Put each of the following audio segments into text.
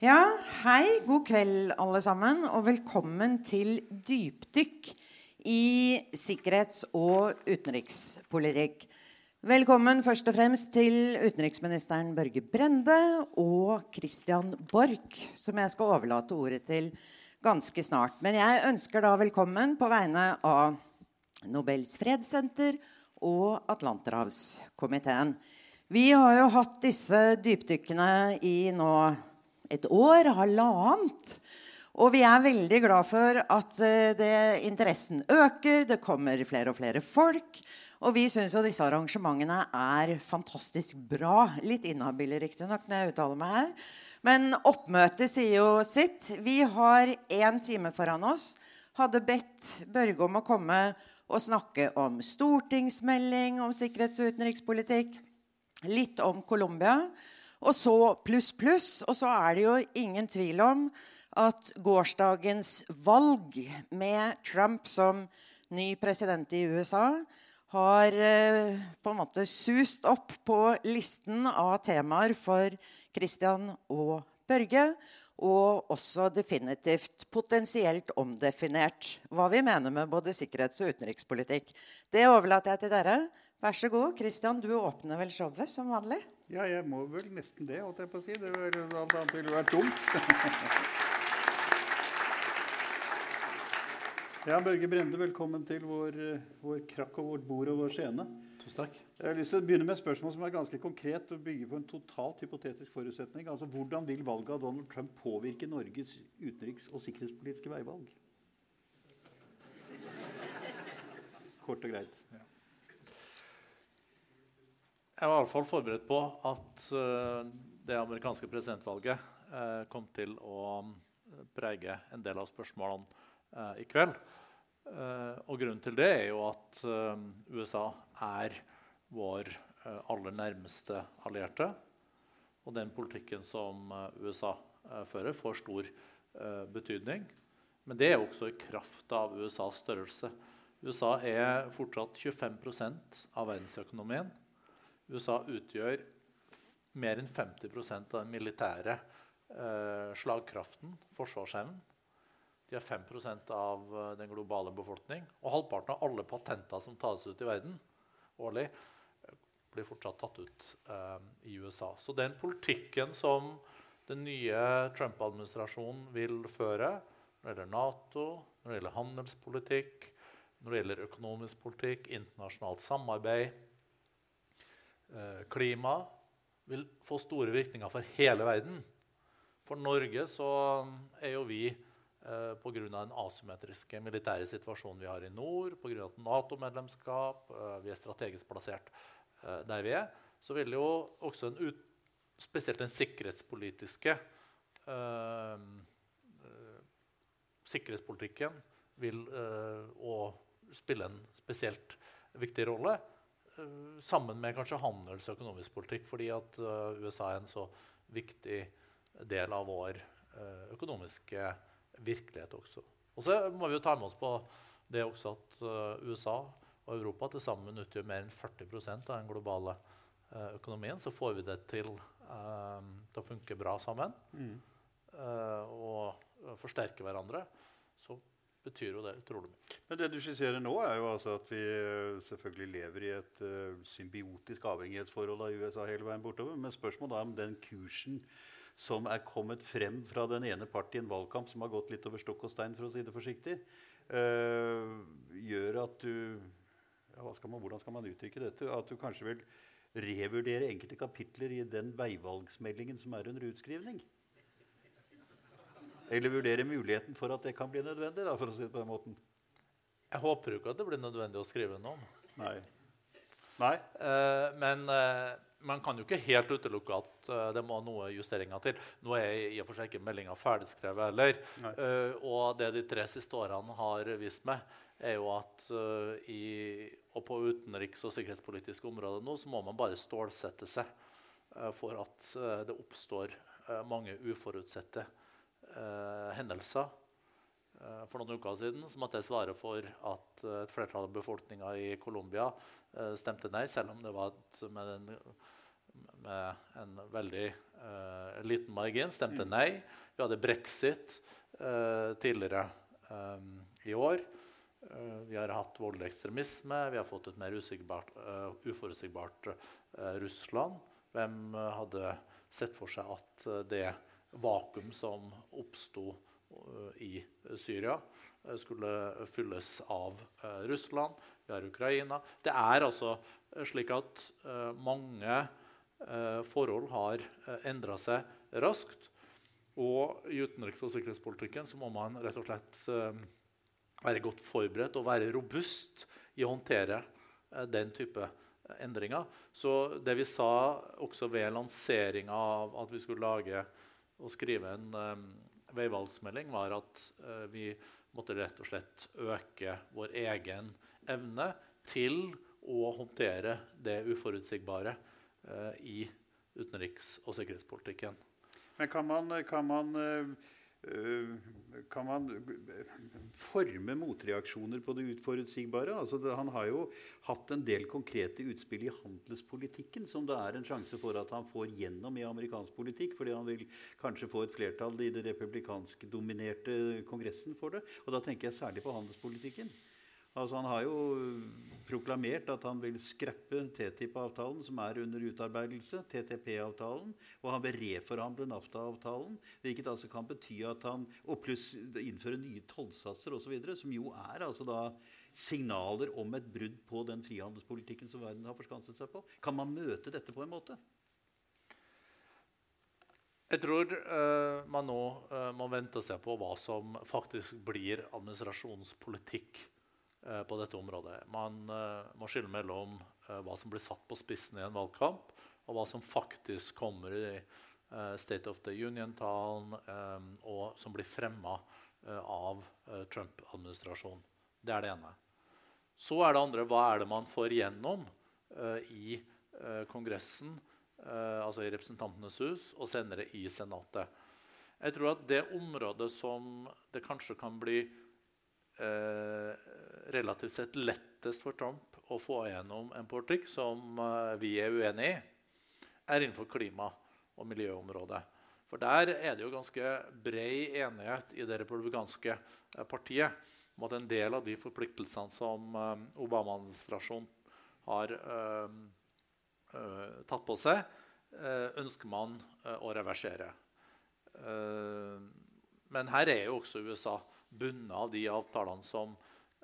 Ja, hei, god kveld alle sammen, og velkommen til dypdykk i sikkerhets- og utenrikspolitikk. Velkommen først og fremst til utenriksministeren Børge Brende og Christian Borch, som jeg skal overlate ordet til ganske snart. Men jeg ønsker da velkommen på vegne av Nobels fredssenter og Atlanterhavskomiteen. Vi har jo hatt disse dypdykkene i nå et år, halvannet. Og vi er veldig glad for at eh, det, interessen øker, det kommer flere og flere folk. Og vi syns jo disse arrangementene er fantastisk bra. Litt inhabile, riktignok, når jeg uttaler meg her. Men oppmøtet sier jo sitt. Vi har én time foran oss. Hadde bedt Børge om å komme og snakke om stortingsmelding om sikkerhets- og utenrikspolitikk. Litt om Colombia. Og så pluss, pluss. Og så er det jo ingen tvil om at gårsdagens valg med Trump som ny president i USA har eh, på en måte sust opp på listen av temaer for Christian og Børge. Og også definitivt potensielt omdefinert hva vi mener med både sikkerhets- og utenrikspolitikk. Det overlater jeg til dere. Vær så god. Christian, du åpner vel showet som vanlig? Ja, jeg må vel nesten det, holdt jeg på å si. Det var, alt annet ville vært dumt. Ja, Børge Brende, velkommen til vår, vår, krakk og vårt bord og vår scene. Tusen takk. Jeg har lyst til å begynne med et spørsmål som er ganske konkret og bygger på en totalt hypotetisk forutsetning. Altså, Hvordan vil valget av Donald Trump påvirke Norges utenriks- og sikkerhetspolitiske veivalg? Kort og greit. Ja. Jeg var i hvert fall forberedt på at uh, det amerikanske presidentvalget uh, kom til å prege en del av spørsmålene i kveld. Og grunnen til det er jo at USA er vår aller nærmeste allierte. Og den politikken som USA fører, får stor betydning. Men det er også i kraft av USAs størrelse. USA er fortsatt 25% av verdensøkonomien. USA utgjør mer enn 50% av den militære slagkraften, forsvarsevnen. De er 5 av eh, den globale befolkning. Og halvparten av alle patenter som tas ut i verden årlig, eh, blir fortsatt tatt ut eh, i USA. Så den politikken som den nye Trump-administrasjonen vil føre når det gjelder Nato, når det gjelder handelspolitikk, når det gjelder økonomisk politikk, internasjonalt samarbeid, eh, klima, vil få store virkninger for hele verden. For Norge så er jo vi Eh, Pga. den asymmetriske militære situasjonen vi har i nord, pga. Nato-medlemskap, eh, vi er strategisk plassert eh, der vi er, så vil jo også en ut, spesielt den sikkerhetspolitiske eh, sikkerhetspolitikken vil eh, spille en spesielt viktig rolle. Eh, sammen med kanskje handels- og økonomisk politikk, fordi at USA er en så viktig del av vår økonomiske virkelighet også. Og så må vi jo ta med oss på det også at USA og Europa til sammen utgjør mer enn 40% av den globale økonomien. Så får vi det til, til å funke bra sammen mm. og forsterke hverandre, så betyr jo det utrolig mye. Men det du skisserer nå, er jo altså at vi selvfølgelig lever i et symbiotisk avhengighetsforhold av USA hele veien bortover. Men spørsmålet er om den kursen som er kommet frem fra den ene part i en valgkamp som har gått litt over stokk og stein, for å si det forsiktig, uh, gjør at du ja, skal man, Hvordan skal man uttrykke dette? At du kanskje vil revurdere enkelte kapitler i den veivalgsmeldingen som er under utskrivning? Eller vurdere muligheten for at det kan bli nødvendig? Da, for å si det på den måten. Jeg håper jo ikke at det blir nødvendig å skrive noe om. Nei. Nei. Uh, men uh, man kan jo ikke helt utelukke at uh, det må noe justeringer til. Nå er i og for seg ikke meldinga ferdigskrevet heller. Uh, og det de tre siste årene har vist meg, er jo at uh, i, og på utenriks- og sikkerhetspolitiske områder nå så må man bare stålsette seg for at det oppstår mange uforutsette hendelser. For noen uker siden som måtte jeg svare for at et flertall av befolkninga i Colombia stemte nei, selv om det var et, med en, med en veldig uh, liten margin stemte mm. nei. Vi hadde brexit uh, tidligere i år. Uh, vi har hatt voldelig ekstremisme. Vi har fått et mer uforutsigbart Russland. Hvem hadde sett for seg at det vakuum som oppsto i Syria, skulle fylles av Russland? Vi har Ukraina. Det er altså slik at mange Eh, forhold har eh, endra seg raskt. Og i utenriks- og sikkerhetspolitikken så må man rett og slett være godt forberedt og være robust i å håndtere den type endringer. Så det vi sa også ved lanseringa av at vi skulle lage og skrive en um, veivalgsmelding, var at uh, vi måtte rett og slett øke vår egen evne til å håndtere det uforutsigbare Eh, i utenriks- og sikkerhetspolitikken. Men kan man, kan man, eh, kan man forme motreaksjoner på det utforutsigbare? Altså han har jo hatt en del konkrete utspill i handelspolitikken som det er en sjanse for at han får gjennom i amerikansk politikk, fordi han vil kanskje få et flertall i det republikansk dominerte Kongressen for det. Og da tenker jeg særlig på handelspolitikken. Altså Han har jo proklamert at han vil skreppe TTIP-avtalen, som er under utarbeidelse, TTP-avtalen, og han vil reforhandle NAFTA-avtalen. Hvilket altså kan bety at han Og pluss innføre nye tollsatser osv., som jo er altså da signaler om et brudd på den frihandelspolitikken som verden har forskanset seg på. Kan man møte dette på en måte? Jeg tror uh, man nå uh, må vente og se på hva som faktisk blir administrasjonspolitikk Eh, på dette området. Man eh, må skille mellom eh, hva som blir satt på spissen i en valgkamp, og hva som faktisk kommer i State of the Union-talen, og som blir fremma av Trump-administrasjonen. Det er det ene. Så er det andre hva er det man får gjennom i Kongressen, altså i Representantenes hus, og senere i Senatet. Jeg tror at det området som det kanskje kan bli eh, relativt sett lettest for Trump å få gjennom en politikk som eh, vi er uenig i, er innenfor klima- og miljøområdet. For der er det jo ganske bred enighet i det republikanske eh, partiet om at en del av de forpliktelsene som eh, Obama-administrasjonen har uh, uh, tatt på seg, uh, ønsker man å reversere. men her er jo også USA bundet av de avtalene som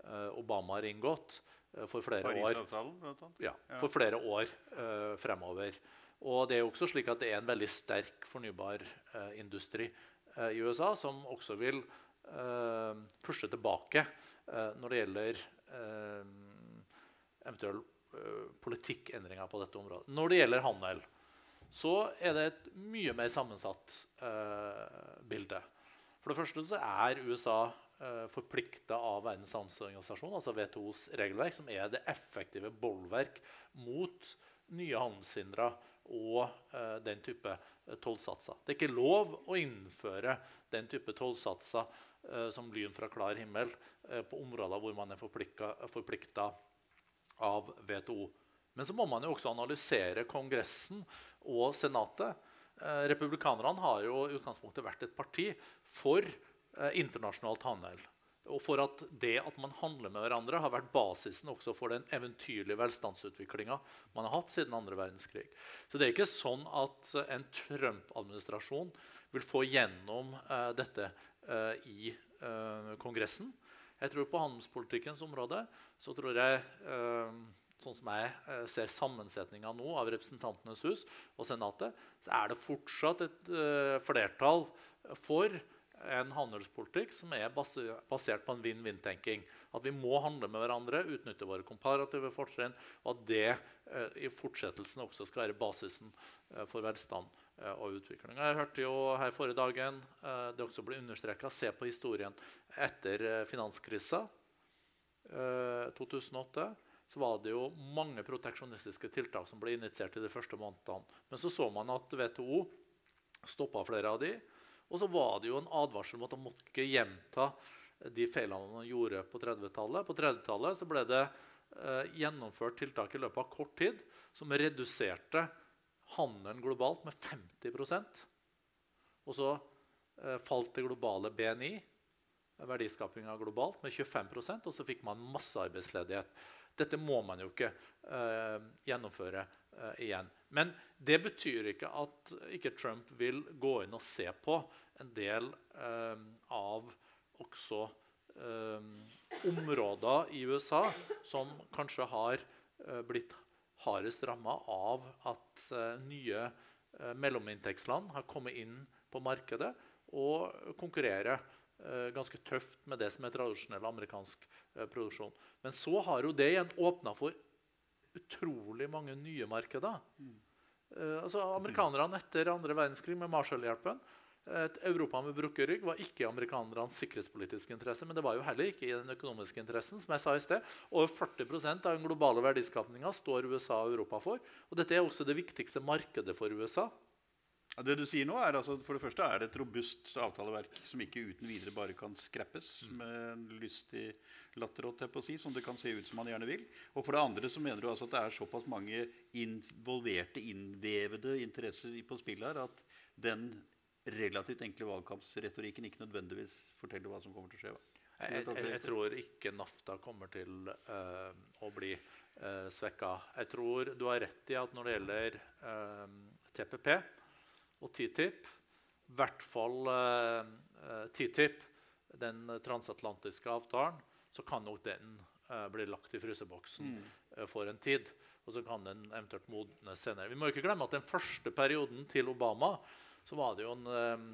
uh, Obama har inngått uh, for flere år, ja, for flere år uh, fremover. Og det er jo også slik at det er en veldig sterk fornybar industri i USA som også vil pushe tilbake når det gjelder eventuelle politikkendringer på dette området. Når det gjelder handel, så er det et mye mer sammensatt bilde. For det første så er USA eh, forplikta av Verdens handelsorganisasjon, altså WTOs regelverk, som er det effektive bolverk mot nye handelshindre og eh, den type uh, tollsatser. Det er ikke lov å innføre den type tollsatser eh, som lyn fra klar himmel på områder hvor man er forplikta av WTO. Men så må man jo også analysere Kongressen og Senatet. Republikanerne har jo i utgangspunktet vært et parti for eh, internasjonalt handel. Og for at det at man handler med hverandre, har vært basisen også for den eventyrlige velstandsutviklinga man har hatt siden andre verdenskrig. Så det er ikke sånn at en Trump-administrasjon vil få gjennom eh, dette eh, i eh, Kongressen. Jeg tror På handelspolitikkens område så tror jeg eh, sånn som jeg eh, ser sammensetninga nå av Representantenes hus og Senatet, så er det fortsatt et flertall for en handelspolitikk som er basert på en vinn-vinn-tenking. At vi må handle med hverandre, utnytte våre komparative fortrinn, og at det eh, i fortsettelsen også skal være basisen eh, for velstand eh, og utvikling. Jeg hørte jo her forrige dagen eh, det også ble understreka se på historien etter eh, finanskrisa 2008 eh, så var det jo mange proteksjonistiske tiltak som ble initiert i de første månedene. Men så så man at WTO stoppa flere av de. Og så var det jo en advarsel om at man måtte ikke gjenta de feilene man gjorde på 30-tallet. På 30-tallet ble det eh, gjennomført tiltak i løpet av kort tid som reduserte handelen globalt med 50% Og så eh, falt det globale BNI, verdiskapinga globalt, med 25% og så fikk man massearbeidsledighet. Dette må man jo ikke uh, gjennomføre uh, igjen. Men det betyr ikke at ikke Trump vil gå inn og se på en del uh, av også områder i USA som kanskje har blitt hardest ramma av at nye mellominntektsland har kommet inn på markedet og konkurrerer ganske tøft med det som er tradisjonell amerikansk produksjon. Men så har jo det igjen åpna for utrolig mange nye markeder. Mm. altså Amerikanerne etter andre verdenskrig med Marshall-hjelpen et Europa med brukket rygg var ikke amerikanernes sikkerhetspolitiske interesse, men det var jo heller ikke i den økonomiske interessen. som jeg sa i sted. Over 40% av den globale verdiskapinga står USA og Europa for. Og dette er også det viktigste markedet for USA. Det du sier nå er altså, For det første er det et robust avtaleverk som ikke uten videre bare kan skreppes med en lystig latter, si, som det kan se ut som man gjerne vil. Og for det andre så mener du altså at det er såpass mange involverte, innvevede interesser på spill her at den relativt enkle valgkampsretorikken ikke nødvendigvis forteller hva som kommer til å skje? Jeg, jeg, jeg, tror ikke NAFTA kommer til uh, å bli uh, svekka. Jeg tror du har rett i at når det gjelder uh, eh, TPP og TTIP, i hvert fall eh, TTIP, den transatlantiske avtalen, så kan nok den bli lagt i fryseboksen mm. for en tid. Og så kan den eventuelt modnes senere. Vi må ikke glemme at den første perioden til Obama så var det jo en eh,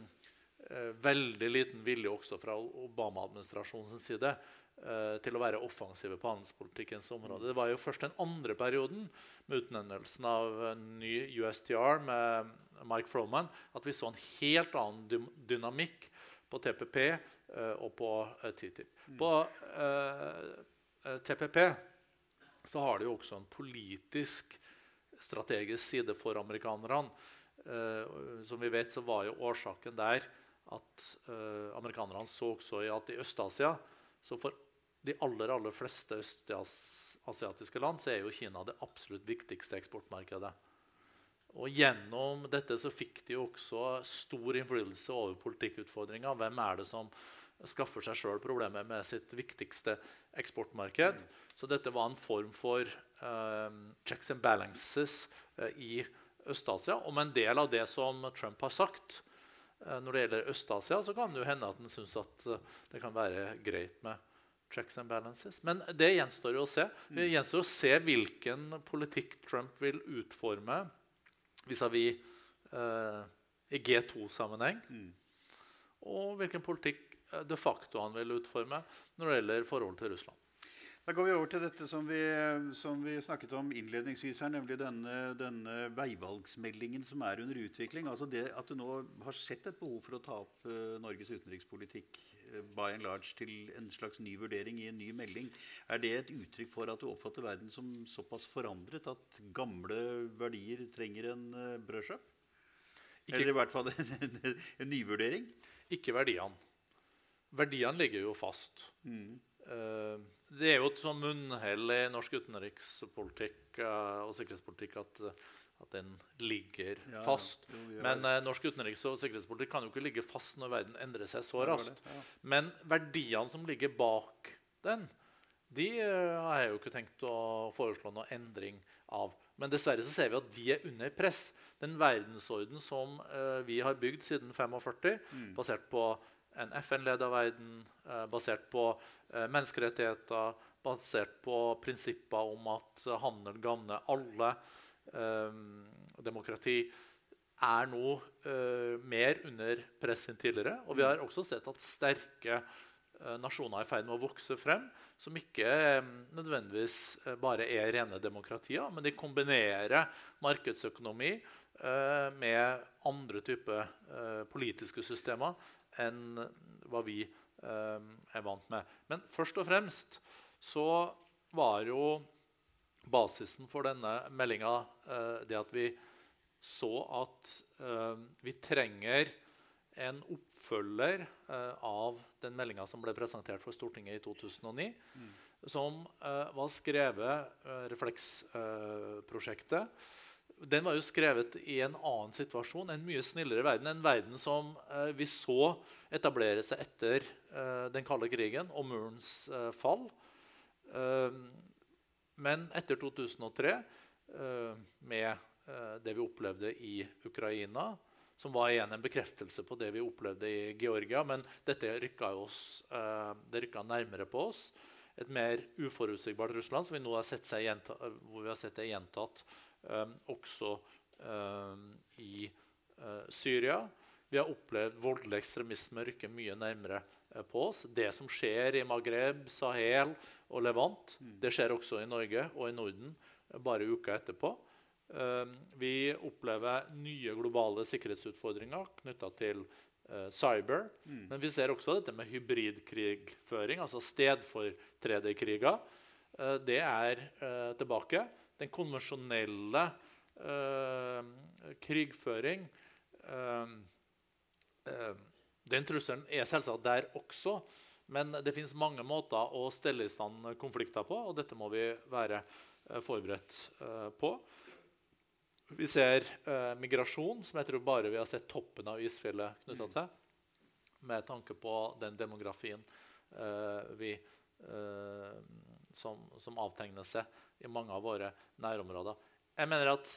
eh, veldig liten vilje også fra Obama-administrasjonens side eh, til å være offensive på handelspolitikkens område. Det var jo først den andre perioden med utnevnelsen av en ny USTR med Mike Froman at vi så en helt annen dynamikk på TPP eh, og på eh, TTIP. Mm. På eh, TPP så har det jo også en politisk strategisk side for amerikanerne. Som vi vet, så var jo årsaken der at amerikanerne så også at i Øst-Asia så For de aller, aller fleste østasiatiske land så er jo Kina det absolutt viktigste eksportmarkedet. Og Gjennom dette så fikk de jo også stor innflytelse over politikkutfordringa. Hvem er det som skaffer seg sjøl problemer med sitt viktigste eksportmarked? Så dette var en form for um, checks and balances uh, i Øst-Asia. Om en del av det som Trump har sagt eh, når det gjelder Øst-Asia, så kan det jo hende at han syns at eh, det kan være greit med checks and balances. Men det gjenstår jo å se. Det gjenstår å se hvilken politikk Trump vil utforme vis-à-vis -vis, uh, i G2-sammenheng. Mm. Og hvilken politikk de facto han vil utforme når det gjelder forholdet til Russland. Da går vi over til dette som vi, som vi snakket om innledningsvis her, nemlig denne, denne, veivalgsmeldingen som er under utvikling. Altså det At du nå har sett et behov for å ta opp uh, Norges utenrikspolitikk uh, by and large til en slags ny vurdering i en ny melding. Er det et uttrykk for at du oppfatter verden som såpass forandret at gamle verdier trenger en brødskjøp? brødskive? Eller i hvert fall en, en, en nyvurdering? Ikke verdiene. Verdiene ligger jo fast. Mm. Uh, det er jo et sånn munnhell i norsk utenrikspolitikk uh, og sikkerhetspolitikk at, at den ligger ja, fast. Jo, Men uh, norsk utenriks- og sikkerhetspolitikk kan jo ikke ligge fast når verden endrer seg så raskt. Ja. Men verdiene som ligger bak den, de uh, har jeg jo ikke tenkt å foreslå noe endring av. Men dessverre så ser vi at de er under press. Den verdensorden som vi har bygd siden 45, mm. basert på en FN-leda verden eh, basert på eh, menneskerettigheter, basert på prinsipper om at handel gagner alle. Eh, demokrati er nå mer under press enn tidligere. Og vi har også sett at sterke nasjoner er i ferd med å vokse frem, som ikke nødvendigvis bare er rene demokratier, men de kombinerer markedsøkonomi med andre typer politiske systemer enn hva vi eh, er vant med. Men først og fremst så var jo basisen for denne meldinga eh, det at vi så at eh, vi trenger en oppfølger eh, av den meldinga som ble presentert for Stortinget i 2009. Mm. Som eh, var skrevet, Refleksprosjektet, den var jo skrevet i en annen situasjon, en mye snillere verden. En verden som eh, vi så etablere seg etter eh, den kalde krigen og murens eh, fall. Men etter 2003, eh, med det vi opplevde i Ukraina, som var igjen en bekreftelse på det vi opplevde i Georgia, men dette rykka, oss, det rykka nærmere på oss. Et mer uforutsigbart Russland, som vi nå har sett, gjenta, hvor vi har sett det gjentatt også um, i uh, Syria. Vi har opplevd voldelig ekstremisme rykke mye nærmere uh, på oss. Det som skjer i Maghreb, Sahel og Levant, mm. det skjer også i Norge og i Norden uh, bare uka etterpå. Um, vi opplever nye globale sikkerhetsutfordringer knytta til cyber. Mm. Men vi ser også dette med hybridkrigføring, altså stedfortrederkriger. det er tilbake den konvensjonelle eh, krigføring eh, eh, Den trusselen er selvsagt der også. Men det finnes mange måter å stelle i stand konflikter på, og dette må vi være eh, forberedt eh, på. Vi ser eh, migrasjon, som jeg tror bare vi har sett toppen av isfjellet knytta til. Med tanke på den demografien vi, som, som avtegner seg i mange av våre nærområder. Jeg mener at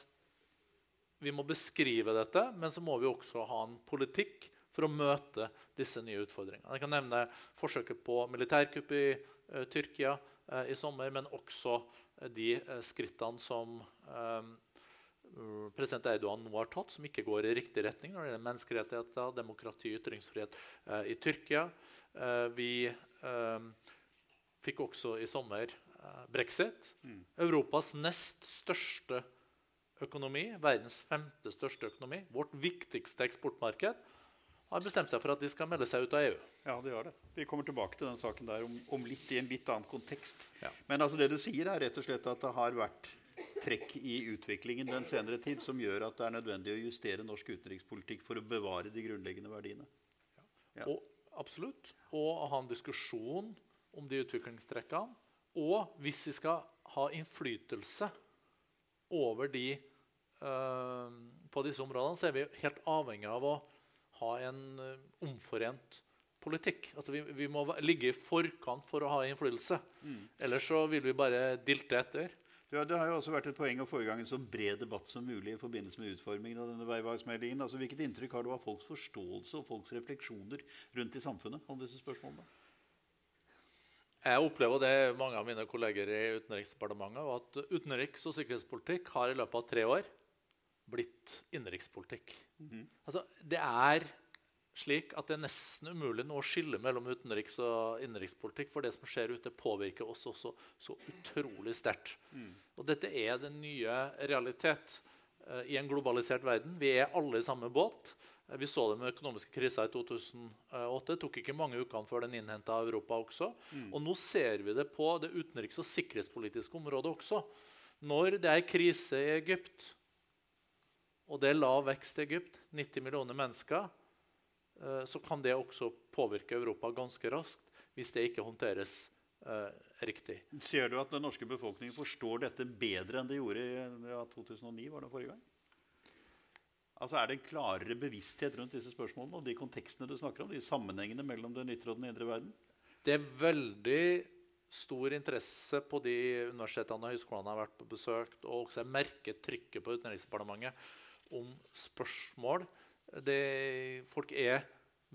vi må beskrive dette, men så må vi også ha en politikk for å møte disse nye utfordringene. Jeg kan nevne forsøket på militærkupp i uh, Tyrkia uh, i sommer, men også uh, de skrittene som president Eidogan nå har tatt, som ikke går i riktig retning når det gjelder menneskerettigheter, demokrati ytringsfrihet i Tyrkia. vi fikk også i sommer Eh, brexit. Mm. Europas nest største økonomi, verdens femte største økonomi, vårt viktigste eksportmarked, har bestemt seg for at de skal melde seg ut av EU. Ja, det gjør det. Vi kommer tilbake til den saken der om, om litt, i en litt annen kontekst. Ja. Men altså det du sier, er rett og slett at det har vært trekk i utviklingen den senere tid som gjør at det er nødvendig å justere norsk utenrikspolitikk for å bevare de grunnleggende verdiene. Ja. Og, absolutt. Og ha en diskusjon om de utviklingstrekkene og hvis vi skal ha innflytelse over de uh, på disse områdene, så er vi helt avhengig av å ha en uh, omforent politikk. Altså vi, vi, må ligge i forkant for å ha innflytelse. Mm. Ellers så vil vi bare dilte etter. Ja, det har jo også vært et poeng å få i gang en så bred debatt som mulig i forbindelse med utformingen av denne veivalgsmeldingen. Altså, hvilket inntrykk har du av folks forståelse og folks refleksjoner rundt i samfunnet om disse spørsmålene? Jeg opplever det mange av mine kolleger i Utenriksdepartementet, at utenriks- og sikkerhetspolitikk har i løpet av tre år blitt innenrikspolitikk. Mm -hmm. altså, det er slik at det er nesten umulig nå å skille mellom utenriks- og innenrikspolitikk, for det som skjer ute, påvirker oss også så utrolig sterkt. Mm. Og dette er den nye realitet uh, i en globalisert verden. Vi er alle i samme båt. Vi så det med økonomiske kriser i 2008. Det tok ikke mange ukene før den innhenta Europa også. Mm. Og nå ser vi det på det utenriks- og sikkerhetspolitiske området også. Når det er krise i Egypt, og det er lav vekst i Egypt, 90 millioner mennesker, eh, så kan det også påvirke Europa ganske raskt hvis det ikke håndteres eh, riktig. Ser du at den norske befolkningen forstår dette bedre enn de gjorde i ja, 2009? var det forrige gang? Altså Er det en klarere bevissthet rundt disse spørsmålene og de kontekstene du snakker om? De sammenhengene mellom den ytre og den indre verden? Det er veldig stor interesse på de universitetene og høyskolene har vært på besøk. Og også jeg merker trykket på Utenriksdepartementet om spørsmål. Det, folk er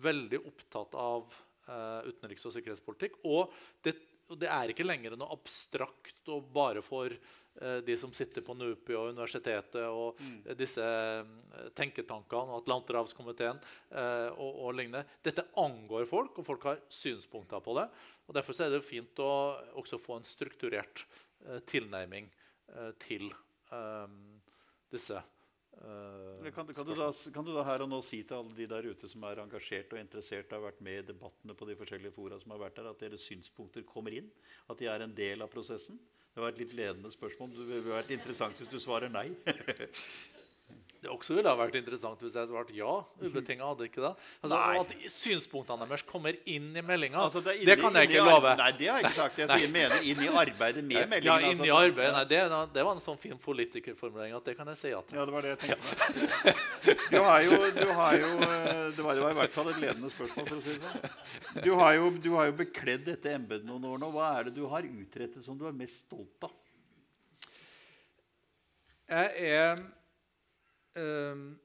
veldig opptatt av uh, utenriks- og sikkerhetspolitikk. Og det, det er ikke lenger noe abstrakt og bare for Eh, de som sitter på NUPI og universitetet og mm. disse eh, tenketankene og Atlanterhavskomiteen eh, og, og lignende. Dette angår folk, og folk har synspunkter på det. og Derfor er det fint å også få en strukturert tilnærming til disse kan, kan, du da, kan, du da, her og nå si til alle de der ute som er engasjert og interessert har vært med i debattene på de forskjellige fora som har vært der, at deres synspunkter kommer inn? At de er en del av prosessen? Det var et litt ledende spørsmål. Det ville vært interessant hvis du svarer nei. Det også ville ha vært interessant hvis jeg svarte ja. ubetinget hadde ikke det. Altså, at synspunktene deres kommer inn i meldinga, Altså, det, det, kan jeg ikke love. Nei, det har jeg ikke sagt. Jeg sier, mener inn i arbeidet med ja, inn i altså. arbeidet. Nei, det, det var en sånn fin politikerformulering at det kan jeg si ja til. Ja, det var det jeg tenkte meg. Du har jo, du har jo det, var, det var i hvert fall et ledende spørsmål, for å si det sånn. Du har jo, du har jo bekledd dette embetet noen år nå. Hva er det du har utrettet som du er mest stolt av? Jeg er jeg-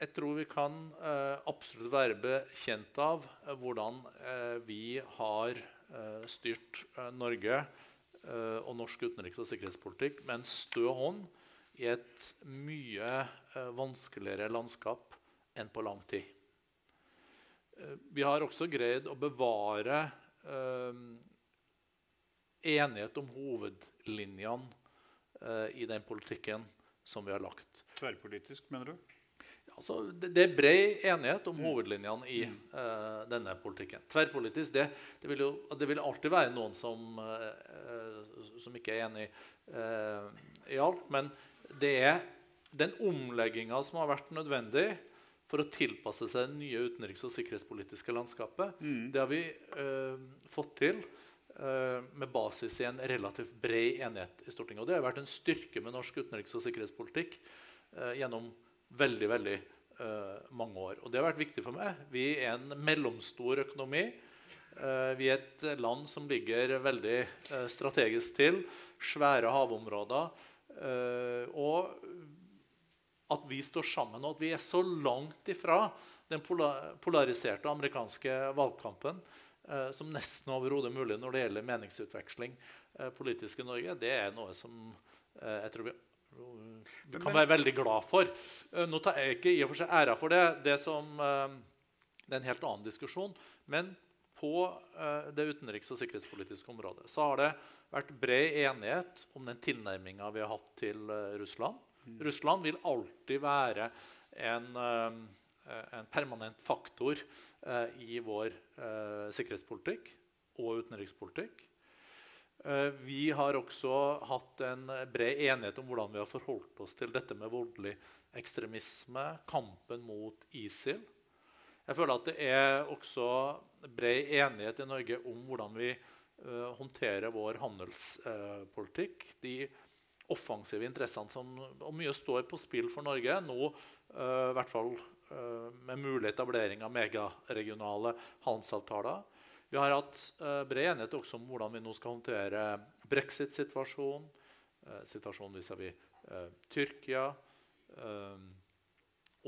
Jeg tror vi kan eh, absolutt være bekjent av eh, hvordan eh, vi har styrt Norge og norsk utenriks- og sikkerhetspolitikk med en stø hånd i et mye vanskeligere landskap enn på lang tid. Vi har også greid å bevare enighet om hovedlinjene i den politikken som vi har lagt. Tverrpolitisk, mener du? Altså, det, det er bred enighet om hovedlinjene i uh, denne politikken. Tverrpolitisk det, det, vil jo, det vil alltid være noen som, eh, som ikke er enig uh, i alt. Men det er den omlegginga som har vært nødvendig for å tilpasse seg det nye utenriks- og sikkerhetspolitiske landskapet, det har vi fått til med basis i en relativt bred enighet i Stortinget. Og det har vært en styrke med norsk utenriks- og sikkerhetspolitikk eh, gjennom veldig veldig eh, mange år. Og det har vært viktig for meg. Vi er en mellomstor økonomi. Eh, vi er et land som ligger veldig eh, strategisk til. Svære havområder. eh, og at vi står sammen, og at vi er så langt ifra den polariserte amerikanske valgkampen eh, som nesten overhodet mulig når det gjelder meningsutveksling eh, politisk i Norge, det er noe som eh, jeg tror vi du kan være veldig glad for. Eh, Nå tar jeg ikke i og for seg æra for det. Det, som, eh, det er en helt annen diskusjon. Men på eh, det utenriks- og sikkerhetspolitiske området så har det vært bred enighet om den tilnærminga vi har hatt til eh, Russland. Russland vil alltid være en, eh, en permanent faktor eh, i vår eh, sikkerhetspolitikk og utenrikspolitikk. Eh, Vi har også hatt en bred enighet om hvordan vi har forholdt oss til dette med voldelig ekstremisme, kampen mot ISIL. Jeg føler at det er også bred enighet i Norge om hvordan vi eh, håndterer vår handelspolitikk. de offensive interessene som Og mye står på spill for Norge nå, eh, i hvert fall eh, med mulig etablering av megaregionale handelsavtaler. Vi har hatt eh, bred enighet også om hvordan vi nå skal håndtere brexit-situasjonen, eh, situasjonen vis-à-vis eh, Tyrkia, eh,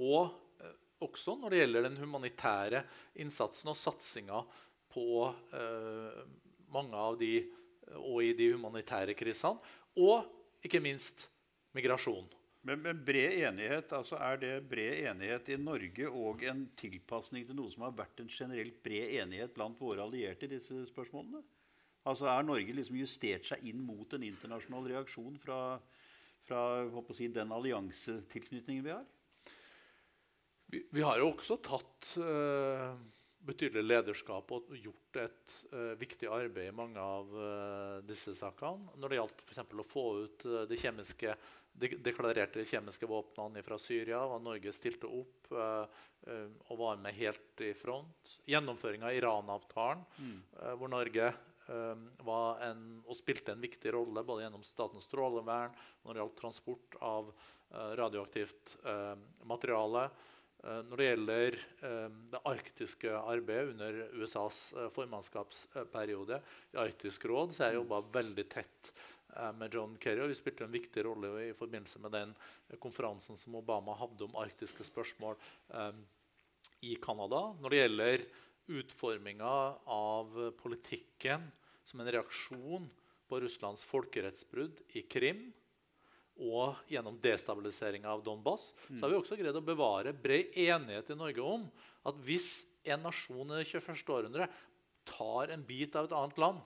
og eh, også når det gjelder den humanitære innsatsen og satsinga på eh, mange av de og i de humanitære krisene. Og ikke minst migrasjon. Men, men bred enighet, altså er det bred enighet i Norge og en tilpasning til noe som har vært en generelt bred enighet blant våre allierte i disse spørsmålene? Altså Er Norge liksom justert seg inn mot en internasjonal reaksjon fra, fra si, den alliansetilknytningen vi har? Vi, vi har jo også tatt uh, betydelig lederskap og gjort et uh, viktig arbeid i mange av uh, disse sakene. Når det gjaldt f.eks. å få ut det de, kjemiske, de deklarerte kjemiske våpnene fra Syria, og Norge stilte opp eh, eh, og var med helt i front. Gjennomføring av Iran-avtalen, eh, hvor Norge eh, var en, og spilte en viktig rolle både gjennom Statens strålevern når det gjaldt transport av radioaktivt eh, materiale. Når det gjelder det arktiske arbeidet under USAs formannskapsperiode i Arktisk råd, så har jeg jobba veldig tett med John Kerry. og Vi spilte en viktig rolle i forbindelse med den eh, konferansen som Obama hadde om arktiske spørsmål um, i Canada. Når det gjelder utforminga av politikken som en reaksjon på Russlands folkerettsbrudd i Krim, og gjennom destabiliseringa av Donbass, så har vi også greid å bevare bred enighet i Norge om at hvis en nasjon i det 21. århundre tar en bit av et annet land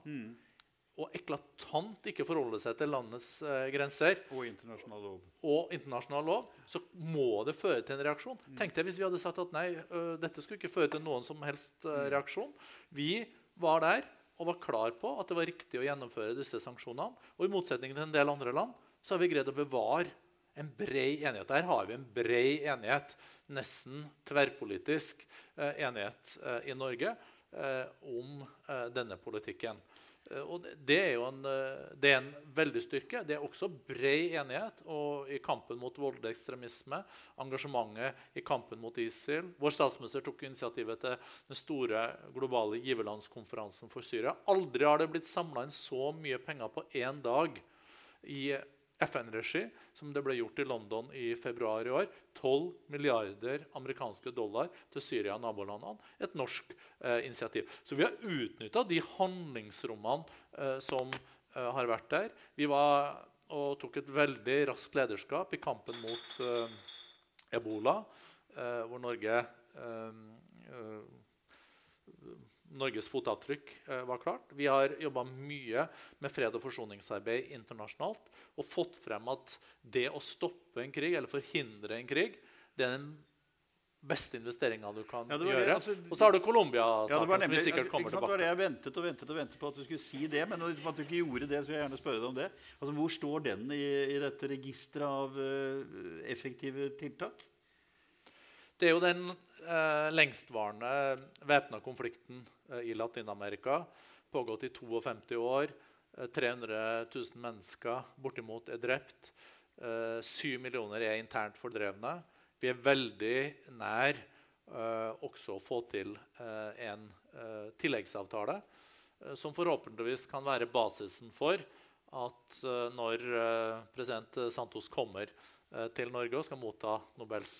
og eklatant ikke forholder seg til landets eh, grenser Og internasjonal lov. og internasjonal lov, så må det føre til en reaksjon. Tenk deg hvis vi hadde sagt at nei, ø, dette skulle ikke føre til noen som helst ø, reaksjon. Vi var der og var klar på at det var riktig å gjennomføre disse sanksjonene. Og i motsetning til en del andre land så har vi greid å bevare en bred enighet. Der har vi en bred enighet, nesten tverrpolitisk eh, enighet i Norge om denne politikken. Eh, og det er jo en, eh, det er en veldig styrke. Det er også bred enighet i kampen mot voldelig ekstremisme. Engasjementet i kampen mot ISIL. Vår statsminister tok initiativet til den store globale giverlandskonferansen for Syria. Aldri har det blitt samla inn så mye penger på én dag i FN-regi, som det ble gjort i London i februar i år. 12 milliarder amerikanske dollar til Syria og nabolandene. Et norsk eh, initiativ. Så vi har utnytta de handlingsrommene eh, som eh, har vært der. Vi var og tok et veldig raskt lederskap i kampen mot eh, ebola, eh, hvor Norge eh, Norges fotavtrykk eh, var klart. Vi har jobba mye med fred- og forsoningsarbeid internasjonalt og fått frem at det å stoppe en krig eller forhindre en krig, det er den beste investeringa du kan ja, gjøre. Altså, og så har du Colombia-saken, ja, som vi sikkert kommer tilbake til. Jeg ventet og ventet og ventet på at du skulle si det, men at du ikke gjorde det, så vil jeg gjerne spørre deg om det. Altså, hvor står den i, i dette registeret av uh, effektive tiltak? Det er jo den uh, lengstvarende væpna konflikten i Latin-Amerika. Pågått i 52 år. 300 000 mennesker bortimot er drept. 7 millioner er internt fordrevne. Vi er veldig nær også å få til en tilleggsavtale som forhåpentligvis kan være basisen for at når president Santos kommer til Norge og skal motta Nobels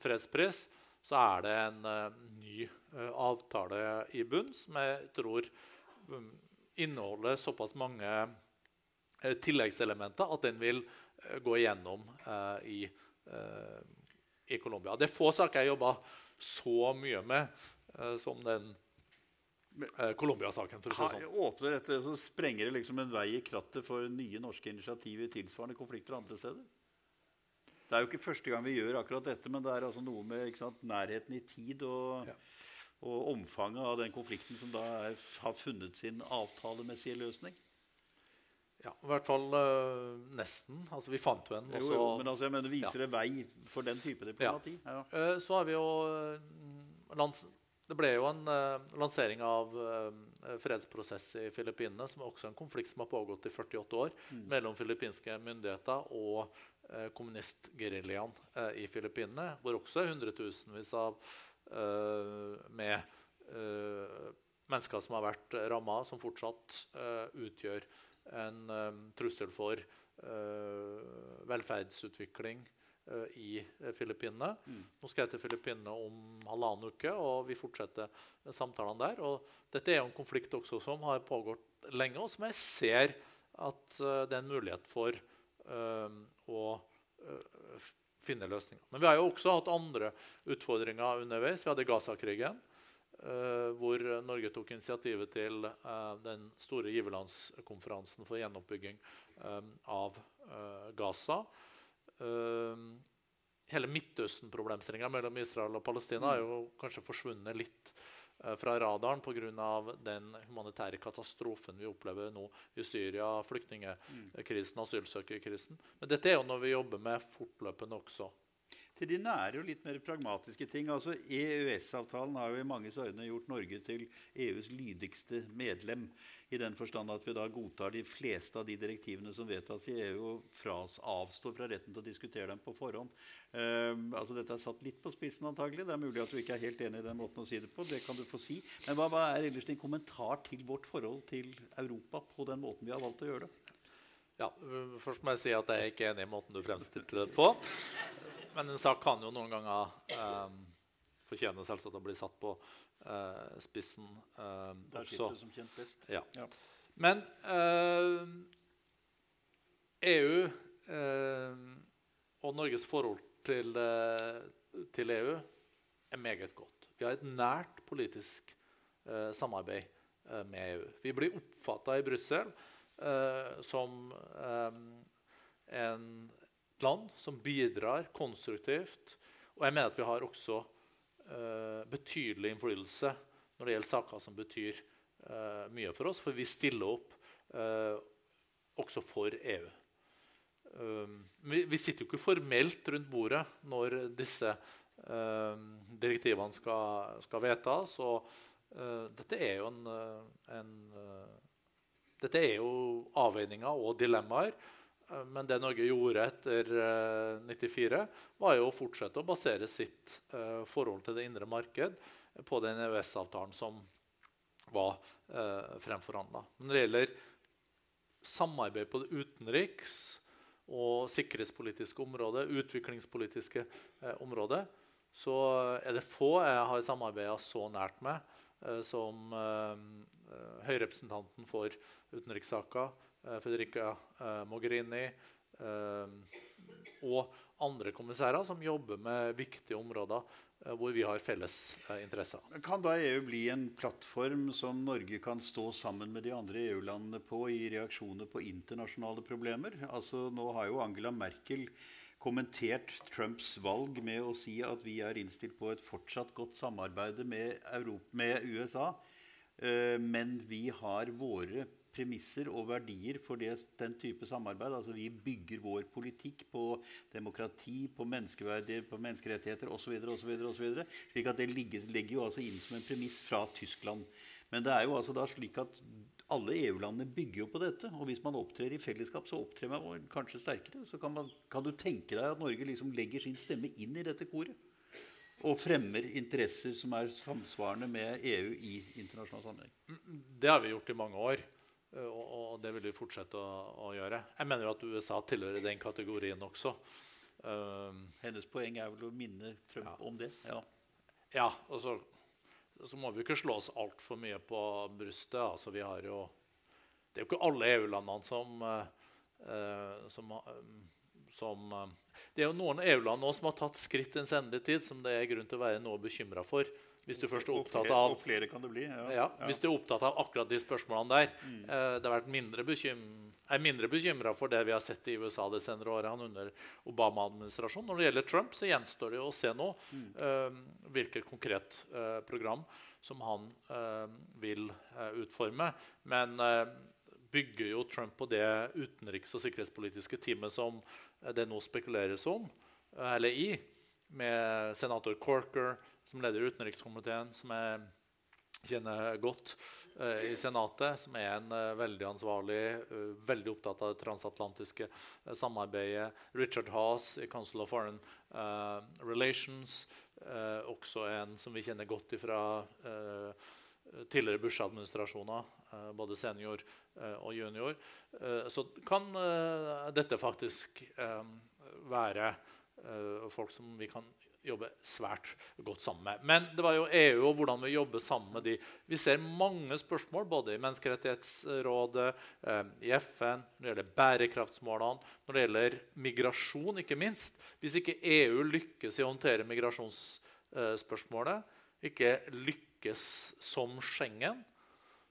fredspris, så er det en ny avtale i bunn som jeg tror inneholder såpass mange eh, tilleggselementer at den vil eh, gå igjennom eh, i, i Colombia. Det er få saker jeg jobber så mye med som den Colombia-saken. Si sånn. Åpner dette, så sprenger det liksom en vei i krattet for nye norske initiativ i tilsvarende konflikter andre steder? Det er jo ikke første gang vi gjør akkurat dette, men det er altså noe med sant, nærheten i tid og ja og omfanget av den konflikten som da er, har funnet sin avtalemessige løsning? Ja, i hvert fall øh, nesten. Altså, vi fant jo en. Jo, jo, men altså, jeg mener, viser ja. det vei for den type diplomati? Ja. Ja. Uh, så har vi jo uh, Det ble jo en lansering av fredsprosess i Filippinene, som er også en konflikt som har pågått i 48 år mm. mellom filippinske myndigheter og kommunistgeriljaen i Filippinene, hvor også hundretusenvis av Eh, med eh, mennesker som har vært ramma, som fortsatt eh, utgjør en trussel for velferdsutvikling i Filippinene. Mm. Nå skal jeg til Filippinene om halvannen uke, og vi fortsetter samtalene der. Og dette er jo en konflikt også som har pågått lenge, og som jeg ser at det er en mulighet for å uh, finne løsninger. Men vi har jo også hatt andre utfordringer underveis. Vi hadde Gaza-krigen, uh, hvor Norge tok initiativet til uh, den store giverlandskonferansen for gjenoppbygging um, av Gaza. hele Midtøsten-problemstillinga mellom Israel og Palestina har jo kanskje forsvunnet litt fra radaren pga. den humanitære katastrofen vi opplever nå i Syria, flyktningkrisen, asylsøkerkrisen. Men dette er jo noe vi jobber med fortløpende også. Til de nære og litt mer pragmatiske ting. altså EØS-avtalen har jo i manges øyne gjort Norge til EUs lydigste medlem. I den forstand at vi da godtar de fleste av de direktivene som vedtas i EU, og fras, avstår fra retten til å diskutere dem på forhånd. Um, altså Dette er satt litt på spissen, antagelig. Det er mulig at du ikke er helt enig i den måten å si det på. Det kan du få si. Men hva, hva er ellers din kommentar til vårt forhold til Europa på den måten vi har valgt å gjøre det? Ja, Først må jeg si at jeg er ikke enig i måten du fremstilte det på. Men en sak kan jo noen ganger um, fortjene selvsagt å bli satt på uh, spissen uh, Der sitter du som kjent best. Ja. ja. Men uh, EU og Norges forhold til, til, EU er meget godt. Vi har et nært politisk samarbeid med EU. Vi blir oppfatta i Brussel som en land som bidrar konstruktivt. Og jeg mener at vi har også uh, betydelig innflytelse når det gjelder saker som betyr uh, mye for oss, for vi stiller opp uh, også for EU. vi, vi, sitter jo ikke formelt rundt bordet når disse direktivene skal, skal vedtas. og dette er jo en, en dette er jo avveininger og dilemmaer. Eh, men det Norge gjorde etter 1994, eh, var jo å fortsette å basere sitt eh, forhold til det indre marked på den EØS-avtalen som var fremforhandla. Når det gjelder samarbeid på det utenriks- og sikkerhetspolitiske området, utviklingspolitiske området, så er det få jeg har samarbeida så nært med som høyrepresentanten for utenrikssaker, Eh, Federica eh, Mogherini eh, og andre kommissærer som jobber med viktige områder hvor vi har felles interesser. Kan da EU bli en plattform som Norge kan stå sammen med de andre EU-landene på i reaksjoner på internasjonale problemer? Altså, nå har jo Angela Merkel kommentert Trumps valg med å si at vi er innstilt på et fortsatt godt samarbeid med, med USA. Men vi har våre premisser og verdier for det, den type samarbeid. Altså Vi bygger vår politikk på demokrati, på menneskeverdier, på menneskerettigheter osv. Slik at det ligger, legger jo altså inn som en premiss fra Tyskland. Men det er jo altså da slik at alle EU-landene bygger jo på dette. Og hvis man opptrer i fellesskap, så opptrer man kanskje sterkere. Så kan, man, kan du tenke deg at Norge liksom legger sin stemme inn i dette koret? og fremmer interesser som er samsvarende med EU i internasjonal sammenheng. Det har vi gjort i mange år. Eh, og, det vil vi fortsette å, gjøre. Jeg mener jo at USA tilhører den kategorien også. Um, Hennes poeng er vel å minne Trump ja. om det? Ja. ja og så, så, må vi ikke slå oss altfor mye på brystet. Altså, vi har jo, det er jo ikke alle EU-landene som, uh, som, som Det er jo noen EU-land som har tatt skritt i en senere tid som det er grunn til å være noe bekymra for. Hvis du først er opptatt av, og flere kan det bli, ja. Ja, hvis du er opptatt av akkurat de spørsmålene der mm. eh, det har vært mindre bekym, er mindre bekymra for det vi har sett i USA de senere året under Obama-administrasjonen. Når det gjelder Trump, så gjenstår det å se nå mm. eh, hvilket konkret eh, program som han eh, vil utforme. Men bygger jo Trump på det utenriks- og sikkerhetspolitiske teamet som det nå spekuleres om, eller i, med senator Corker som leder utenrikskomiteen, som jeg kjenner godt uh, i Senatet, som er en uh, veldig ansvarlig, uh, veldig opptatt av det transatlantiske samarbeidet. Richard Haas i Council of Foreign Relations, også en som vi kjenner godt fra tidligere Bush-administrasjoner, både senior og junior. så kan dette faktisk være folk som vi kan jobber svært godt sammen med. Men det var jo EU og hvordan vi jobber sammen med de. Vi ser mange spørsmål både i Menneskerettighetsrådet, eh, i FN, når det gjelder bærekraftsmålene, når det gjelder migrasjon, ikke minst. Hvis ikke EU lykkes i å håndtere migrasjonsspørsmålet, ikke lykkes som Schengen,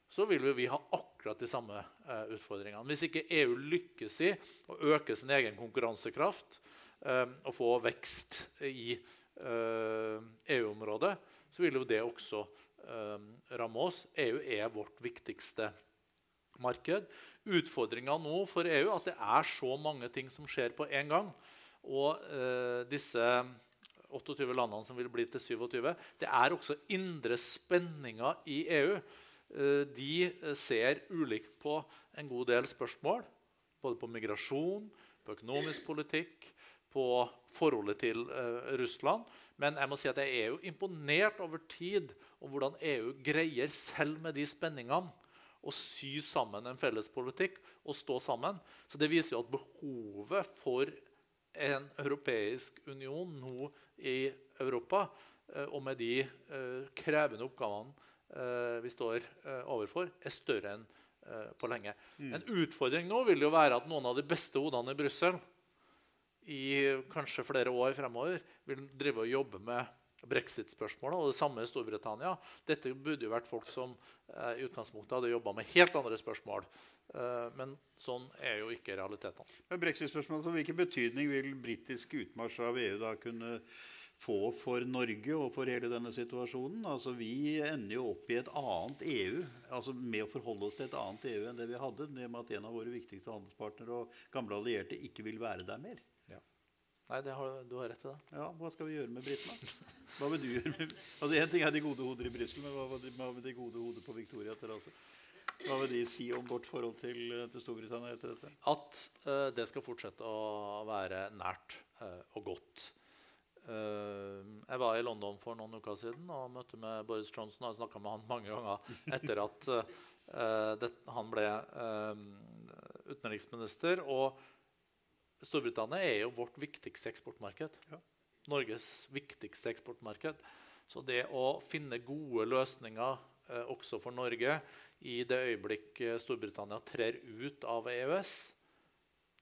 så vil vi ha akkurat de samme uh, utfordringene. Hvis ikke EU lykkes i å øke sin egen konkurransekraft uh, og få vekst i EU-området, eh, e så vil jo det også eh, ramme oss. EU er vårt viktigste marked. Utfordringa nå for EU er at det er så mange ting som skjer på en gang. Og eh, disse 28 landene som vil bli til 27, det er også indre spenninger i EU. De ser ulikt på en god del spørsmål. Både på migrasjon, på økonomisk politikk, på forholdet til uh, Russland. Men jeg må si at jeg er jo imponert over tid og hvordan EU greier, selv med de spenningene, å sy sammen en felles politikk og stå sammen. Så Det viser jo at behovet for en europeisk union nå i Europa, uh, og med de uh, krevende oppgavene vi står overfor, er større enn på lenge. Mm. En utfordring nå vil jo være at noen av de beste hodene i Brussel i kanskje flere år fremover vil drive og jobbe med brexit-spørsmålet. Og det samme i Storbritannia. Dette burde jo vært folk som eh, i utgangspunktet hadde jobba med helt andre spørsmål. Eh, men sånn er jo ikke realitetene. Brexit-spørsmålet, Hvilken betydning vil britisk utmarsj av EU da kunne få for Norge og for hele denne situasjonen. Altså, vi ender jo opp i et annet EU, altså med å forholde oss til et annet EU enn det vi hadde, med at en av våre viktigste handelspartnere og gamle allierte ikke vil være der mer. Nei, har, du har rett i det. Ja, Hva skal vi gjøre med britene? Hva vil du gjøre med Altså, Én ting er de gode hoder i Brussel, men hva med de gode hoder på Victoria terrasse? Hva vil de si om vårt forhold til, til Storbritannia etter dette? At uh, det skal fortsette å være nært uh, og godt. Uh, jeg var i London for noen uker siden og møtte med Boris Johnson. og har snakka med han mange ganger etter at det, han ble utenriksminister. og Storbritannia er jo vårt viktigste eksportmarked. Ja. Norges viktigste eksportmarked. Så det å finne gode løsninger eh, også for Norge i det øyeblikk eh, Storbritannia trer ut av EØS,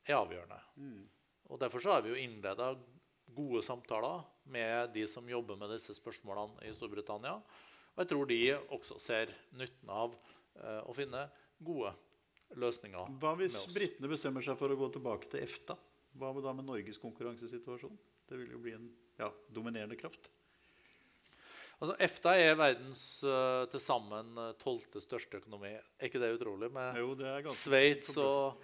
er avgjørende. Mm. Og Derfor så har vi jo innleda gode samtaler med de som jobber med disse spørsmålene i Storbritannia. Og jeg tror de også ser nytten av eh, å finne gode løsninger. Hva hvis britene bestemmer seg for å gå tilbake til EFTA? Hva med da med Norges konkurransesituasjon? Det vil jo bli en ja, dominerende kraft. Altså, EFTA er verdens uh, til sammen eh, tolvte største økonomi. Er ikke det utrolig? Med Sveits og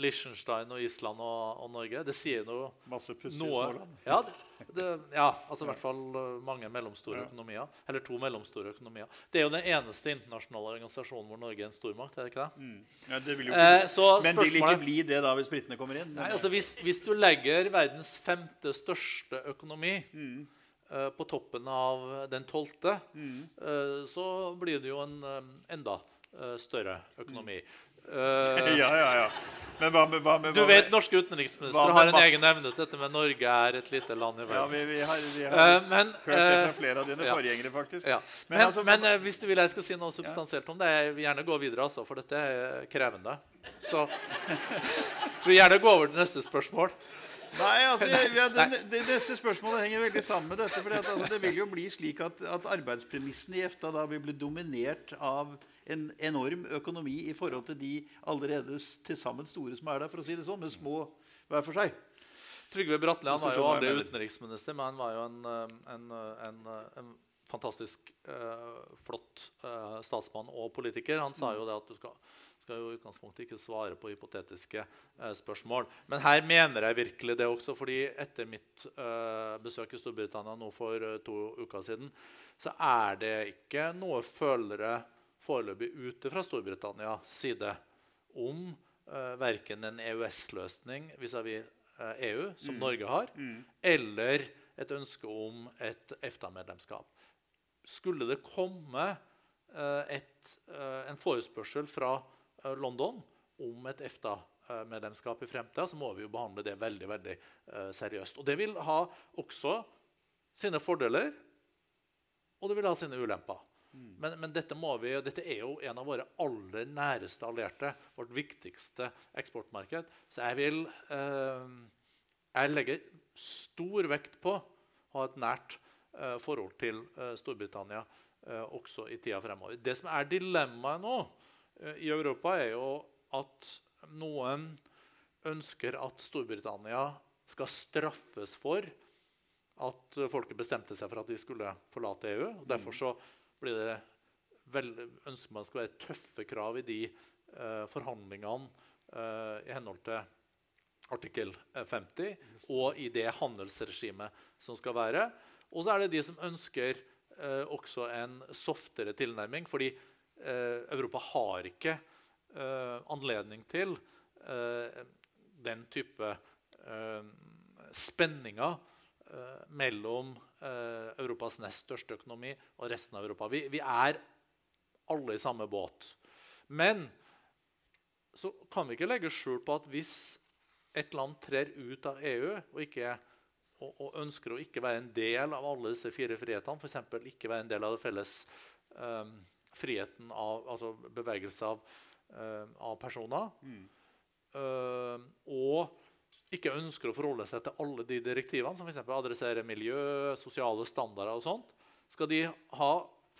Liechtenstein og Island og, og, Norge. Det sier noe Masse pussige småland. Ja, det, ja, altså i hvert fall eh, mange mellomstore ja. økonomier. Eller to mellomstore økonomier. Det er jo den eneste internasjonale organisasjonen hvor Norge er en stormakt. er det ikke det? Mm. Ja, det vil jo eh, men vil ikke bli det da hvis britene kommer inn? Nei, altså hvis, hvis, du legger verdens femte største økonomi mm. uh, på toppen av den tolvte, mm. uh, så blir det jo en um, enda større økonomi. Uh, ja, ja, ja. Men hva med, hva med, du vet norske utenriksministre har en egen evne til dette med Norge er et lite land i verden. Ja, vi, vi har, vi har uh, men, hørt det fra flere av dine ja. forgjengere, faktisk. Ja. Men, men, altså, men hvis du vil jeg skal si noe substansielt om det, jeg vil gjerne gå videre, altså, for dette er krevende. Så, jeg vil gjerne gå over til neste spørsmål. Nei, altså, ja, det, det, Neste spørsmålet henger veldig sammen med dette. For altså, det vil jo bli slik at, at arbeidspremissene i EFTA da vil bli dominert av en enorm økonomi i forhold til de allerede til sammen store som er der, for å si det sånn, men små hver for seg. Trygve Bratteli var jo aldri utenriksminister, men han var jo en, eh, en, en, eh, en fantastisk uh, flott uh, statsmann og politiker. Han sa jo det at du skal, skal jo i utgangspunktet ikke svare på hypotetiske uh, spørsmål. Men her mener jeg virkelig det også, fordi etter mitt besøk i Storbritannia nå for to uker siden, så er det ikke noe følere foreløpig ute fra Storbritannias side om eh, verken en EØS-løsning vis-à-vis EU, som mm. Norge har, mm. eller et ønske om et EFTA-medlemskap. Skulle det komme eh, et, eh, en forespørsel fra London om et EFTA-medlemskap i fremtida, så må vi jo behandle det veldig veldig seriøst. Og Det vil ha også sine fordeler, og det vil ha sine ulemper. Men, men, dette, vi, dette, er jo en av våre aller næreste allierte. Vårt viktigste eksportmarked. Så jeg vil eh, Jeg legger stor vekt på å ha et nært eh, forhold til eh, Storbritannia eh, også i tida fremover. Det som er dilemmaet nå eh, i Europa, er jo at noen ønsker at Storbritannia skal straffes for at folket bestemte seg for at de skulle forlate EU. og Derfor så blir det vel, ønsker man skal være tøffe krav i de eh, forhandlingene eh, i henhold til artikkel 50 eh, og i det handelsregimet som skal være. Og så er det de som ønsker eh, også en softere tilnærming. Fordi eh, Europa har ikke eh, anledning til den type spenninger mellom Europas nest største økonomi og resten av Europa. Vi, vi, er alle i samme båt. Men så kan vi ikke legge skjul på at hvis et land trer ut av EU og, ikke, og, og ønsker å ikke være en del av alle disse fire frihetene, f.eks. ikke være en del av det felles um, friheten av altså bevegelse av, uh, av personer, mm. uh, og ikke ønsker å forholde seg til alle de direktivene, som f.eks. adresserer miljø, sosiale standarder og sånt, skal de ha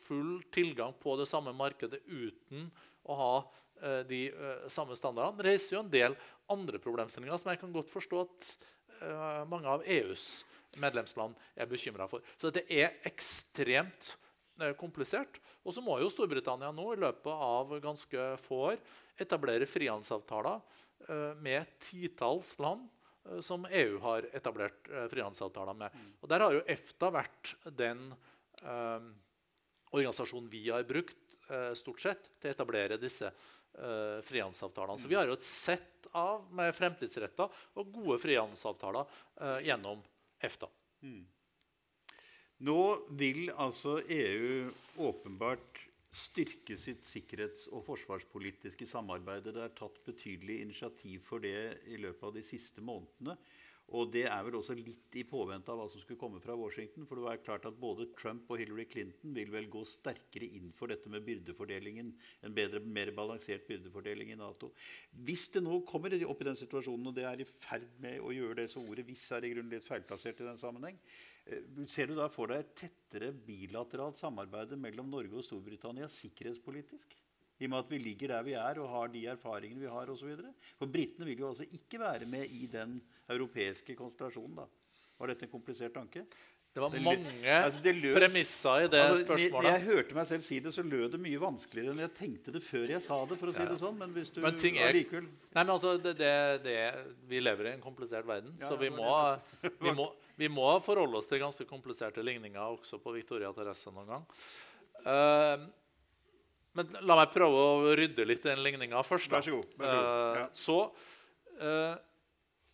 full tilgang på det samme markedet uten å ha eh, de eh, samme standardene. Det reiser jo en del andre problemstillinger som jeg kan godt forstå at eh, mange av EUs medlemsland er bekymra for. Så det er ekstremt eh, komplisert. Og så må jo Storbritannia nå i løpet av ganske få år etablere frihandelsavtaler eh, med titalls land som EU har etablert eh, frihandelsavtaler med. Og Der har jo EFTA vært den eh, organisasjonen vi har brukt eh, stort sett til å etablere disse eh, frihandelsavtalene. Så vi har jo et sett av med fremtidsretta og gode frihandelsavtaler eh, gjennom EFTA. Nå vil altså EU åpenbart styrke sitt sikkerhets- og forsvarspolitiske samarbeid. Det er tatt betydelig initiativ for det i løpet av de siste månedene. Og det er vel også litt i påvente av hva som skulle komme fra Washington. For det var klart at både Trump og Hillary Clinton vil vel gå sterkere inn for dette med byrdefordelingen. En bedre, mer balansert byrdefordeling i Nato. Hvis det nå kommer opp i den situasjonen, og det er i ferd med å gjøre det, så ordet 'hvis' er i grunnen litt feilplassert i den sammenheng, ser du da for deg et tettere bilateralt samarbeid mellom Norge og Storbritannia sikkerhetspolitisk? I og med at vi ligger der vi er og har de erfaringene vi har osv. For britene vil jo altså ikke være med i den europeiske konstellasjonen. da. Var dette en komplisert tanke? Det var Det mange altså, det premisser i det Altså, spørsmålet. jeg hørte meg selv si det, så lød det mye vanskeligere enn jeg tenkte det før jeg sa det. for å si Ja. det sånn, Men hvis du Men ting er- likevel... Nei, men altså, det, Vi lever i en komplisert verden, Ja, så vi må, vi, må, vi må forholde oss til ganske kompliserte ligninger også på Victoria Teresse noen gang. Uh, men la meg prøve å rydde litt i den ligninga først. da. Vær så god, vær så god, ja. Eh, så uh,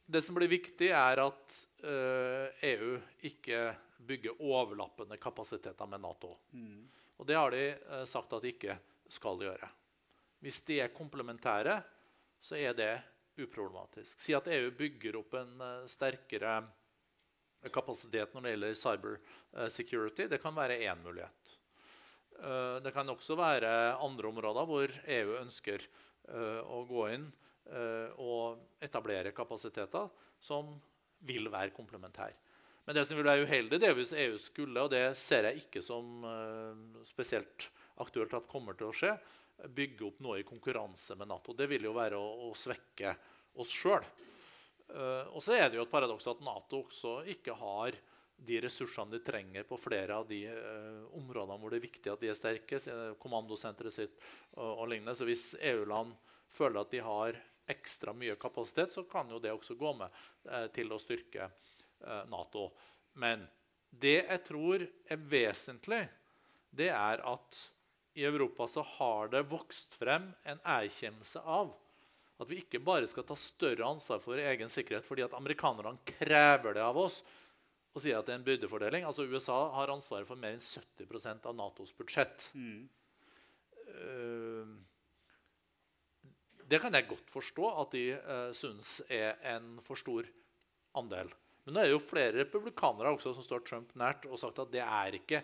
Det som blir viktig, er at uh, EU ikke bygger overlappende kapasiteter med Nato. Mm. Og det har de eh, sagt at de ikke skal gjøre. Hvis de er komplementære, så er det uproblematisk. Si at EU bygger opp en eh, sterkere kapasitet når det gjelder cyber eh, security. Det kan være én mulighet. Eh, det kan også være andre områder hvor EU ønsker eh, å gå inn eh, og etablere kapasiteter som vil være komplementære. Men det som vil være uheldig, det er hvis EU skulle, og det ser jeg ikke som eh, spesielt aktuelt at kommer til å skje, bygge opp noe i konkurranse med Nato. Det vil jo være å, å svekke oss sjøl. og så er det jo et paradoks at Nato også ikke har de ressursene de trenger på flere av de uh, områdene hvor det er viktig at de er sterke, kommandosenteret sitt og, og lignende. Så hvis EU-land føler at de har ekstra mye kapasitet, så kan jo det også gå med uh, til å styrke eh, Nato. Men det jeg tror er vesentlig, det er at i Europa så har det vokst frem en erkjennelse av at vi ikke bare skal ta større ansvar for vår egen sikkerhet fordi at amerikanerne krever det av oss og sier at det er en byrdefordeling. Altså USA har ansvaret for mer enn 70% av Natos budsjett. Eh, det kan jeg godt forstå at de uh, syns er en for stor andel. Men det er jo flere republikanere også som står Trump nært og sagt at det er ikke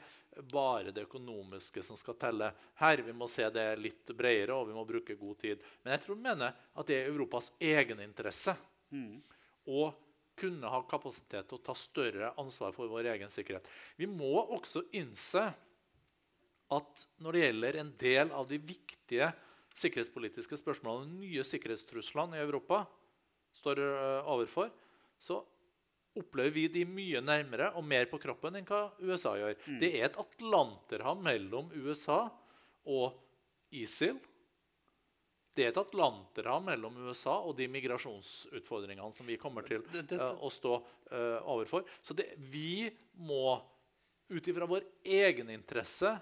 bare det økonomiske som skal telle her. Vi må se det litt bredere, og vi må bruke god tid. Men jeg tror de mener at det er Europas egeninteresse å kunne ha kapasitet til å ta større ansvar for vår egen sikkerhet. Vi må også innse at når det gjelder en del av de viktige sikkerhetspolitiske spørsmålene nye sikkerhetstruslene i Europa står øh, overfor, så opplever vi de mye nærmere og mer på kroppen enn hva USA gjør. Det er et atlanterhav mellom USA og ISIL. Det er et atlanterhav mellom USA og de migrasjonsutfordringene som vi kommer til Det- det, det. Uh, å stå uh, overfor. Så det, vi må ut ifra vår egeninteresse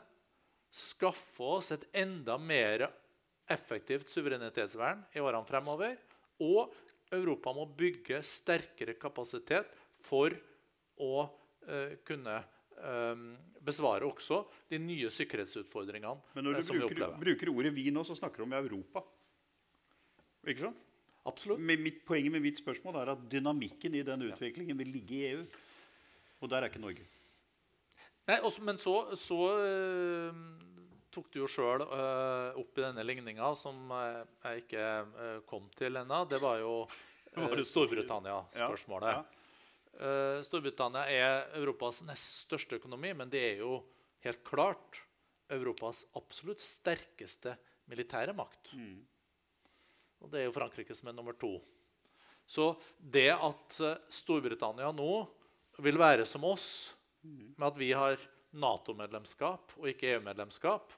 skaffe oss et enda mer effektivt suverenitetsvern i årene fremover. Og Europa må bygge sterkere kapasitet for å eh, kunne eh, besvare også de nye sikkerhetsutfordringene Men når eh, du som vi bruker, opplever. bruker ordet 'vi' nå, så snakker du om Europa. Ikke sant? Absolutt. Men mitt, poenget med mitt spørsmål er at dynamikken i den utviklingen vil ligge i EU. Og der er ikke Norge. Nei, også, men så, så øh, tok du jo sjøl opp i denne ligninga, som eh, jeg ikke eh, kom til ennå. Det var jo Storbritannia-spørsmålet. Ja, Eh, Storbritannia er Europas nest største økonomi, men det er jo helt klart Europas absolutt sterkeste militære makt. Og det er jo Frankrike som er nummer to. Så det at eh, Storbritannia nå vil være som oss, med at vi har Nato-medlemskap og ikke EU-medlemskap,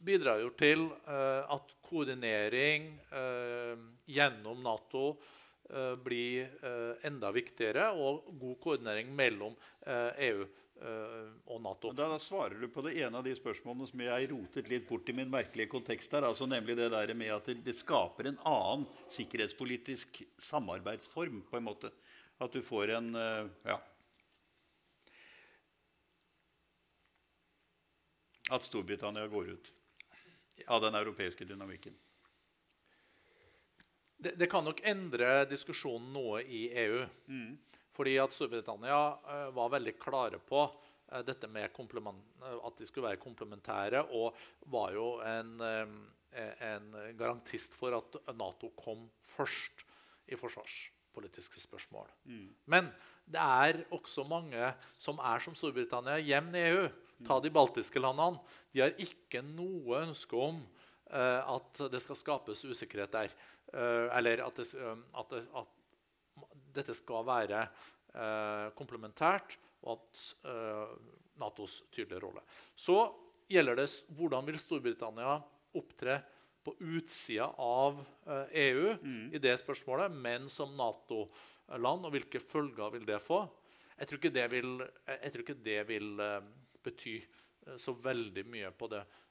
bidrar jo til uh, at koordinering gjennom Nato uh, blir enda viktigere, og god koordinering mellom EU og Nato. Da, da, svarer du på det ene av de spørsmålene som jeg rotet litt bort i min merkelige kontekst her, altså nemlig det der med at det skaper en annen sikkerhetspolitisk samarbeidsform, på en måte. At du får en ja, At Storbritannia går ut av den europeiske dynamikken? Det, det, kan nok endre diskusjonen noe i EU. Mm. Fordi at Storbritannia uh, var veldig klare på uh, dette med uh, at de skulle være komplementære, og var jo en, en, garantist for at Nato kom først i forsvarspolitiske spørsmål. Mm. Men det er også mange som er som Storbritannia hjem i EU. Ta de baltiske landene. De har ikke noe ønske om at det skal skapes usikkerhet der. Uh, eller at, det, uh, at, det, at, dette skal være komplementært, og at Natos tydelige rolle. Så gjelder det hvordan vil Storbritannia opptre på utsida av EU e mm. i det spørsmålet, men som Nato-land, og hvilke følger vil det få? Jeg tror ikke det vil, ikke det vil bety eh, så veldig mye på det, eh,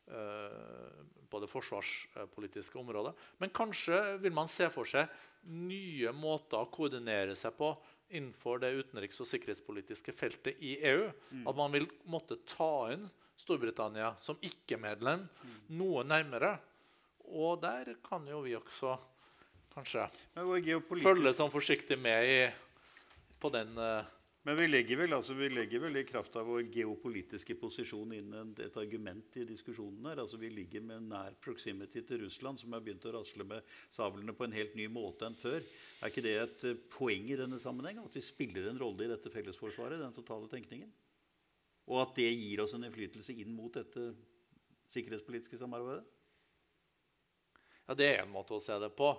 på det, forsvarspolitiske området. Men kanskje vil man se for seg nye måter å koordinere seg på innenfor det utenriks- og sikkerhetspolitiske feltet i EU. Mm. At man vil måtte ta inn Storbritannia som ikke-medlem mm. noe nærmere. Og der kan jo vi også kanskje følge sånn forsiktig med i, på den uh, men vi legger vel, altså, vi legger vel i kraft av vår geopolitiske posisjon inn et argument i diskusjonen her. Altså, vi ligger med nær proximity til Russland, som har begynt å rasle med sablene på en helt ny måte enn før. Er ikke det et eh, poeng i denne sammenheng? At vi spiller en rolle i dette fellesforsvaret? den totale tenkningen? Og at det gir oss en innflytelse inn mot dette sikkerhetspolitiske samarbeidet? Ja, Det er en måte å se det på.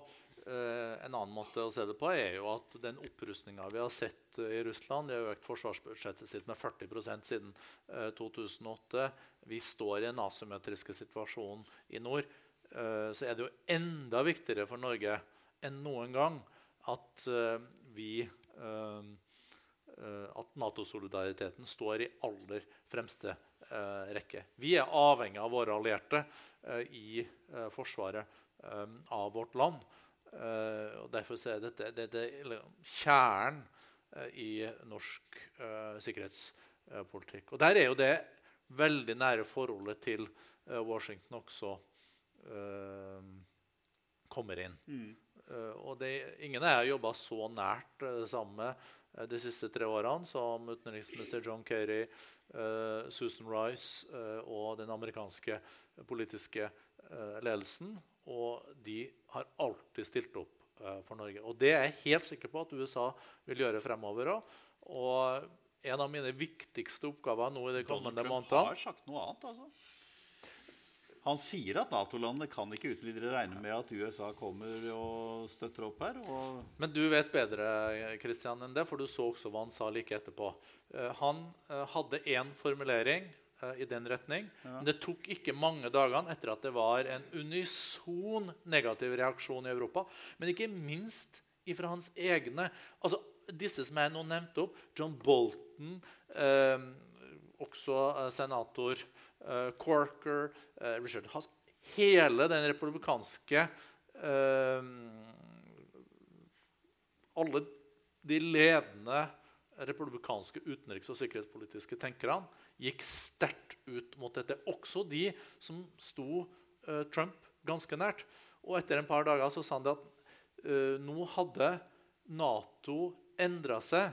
Uh, en annen måte å se det på er jo at den opprustninga vi har sett uh, i Russland De har økt forsvarsbudsjettet sitt med 40 siden uh, eh, 2008. Vi står i en asymmetriske situasjon i nord. så er det jo enda viktigere for Norge enn noen gang at vi at Nato-solidariteten står i aller fremste rekke. Vi er avhengig av våre allierte i forsvaret av vårt land. Uh, og Derfor er dette, dette kjernen uh, i norsk uh, sikkerhetspolitikk. Og Der er jo det veldig nære forholdet til Washington også kommer inn. Mm. og det, Ingen av jeg har jobba så nært sammen med de siste tre årene som utenriksminister John Kerry, Susan Rice og den amerikanske politiske ledelsen. Og de har alltid stilt opp uh, for Norge. Og det er jeg helt sikker på at USA vil gjøre fremover òg. Og en av mine viktigste oppgaver nå i de kommende månedene Donald Trump har sagt noe annet, altså. Han sier at Nato-landene kan ikke uten videre regne med at USA kommer og støtter opp her. Men du vet bedre Christian, enn det, for du så også hva han sa like etterpå. Uh, han uh, hadde én formulering i den retning. Ja. Men det tok ikke mange dagene etter at det var en unison negativ reaksjon i Europa. Men ikke minst ifra hans egne. altså Disse som jeg nå nevnte opp, John Bolton, eh, også eh, senator eh, Corker, eh, Richard Haas Hele den republikanske eh, Alle de ledende republikanske utenriks- og sikkerhetspolitiske tenkerne gikk sterkt ut mot dette. Også de som sto uh, Trump ganske nært. Og etter en par dager så sa han at uh, nå hadde Nato endra seg.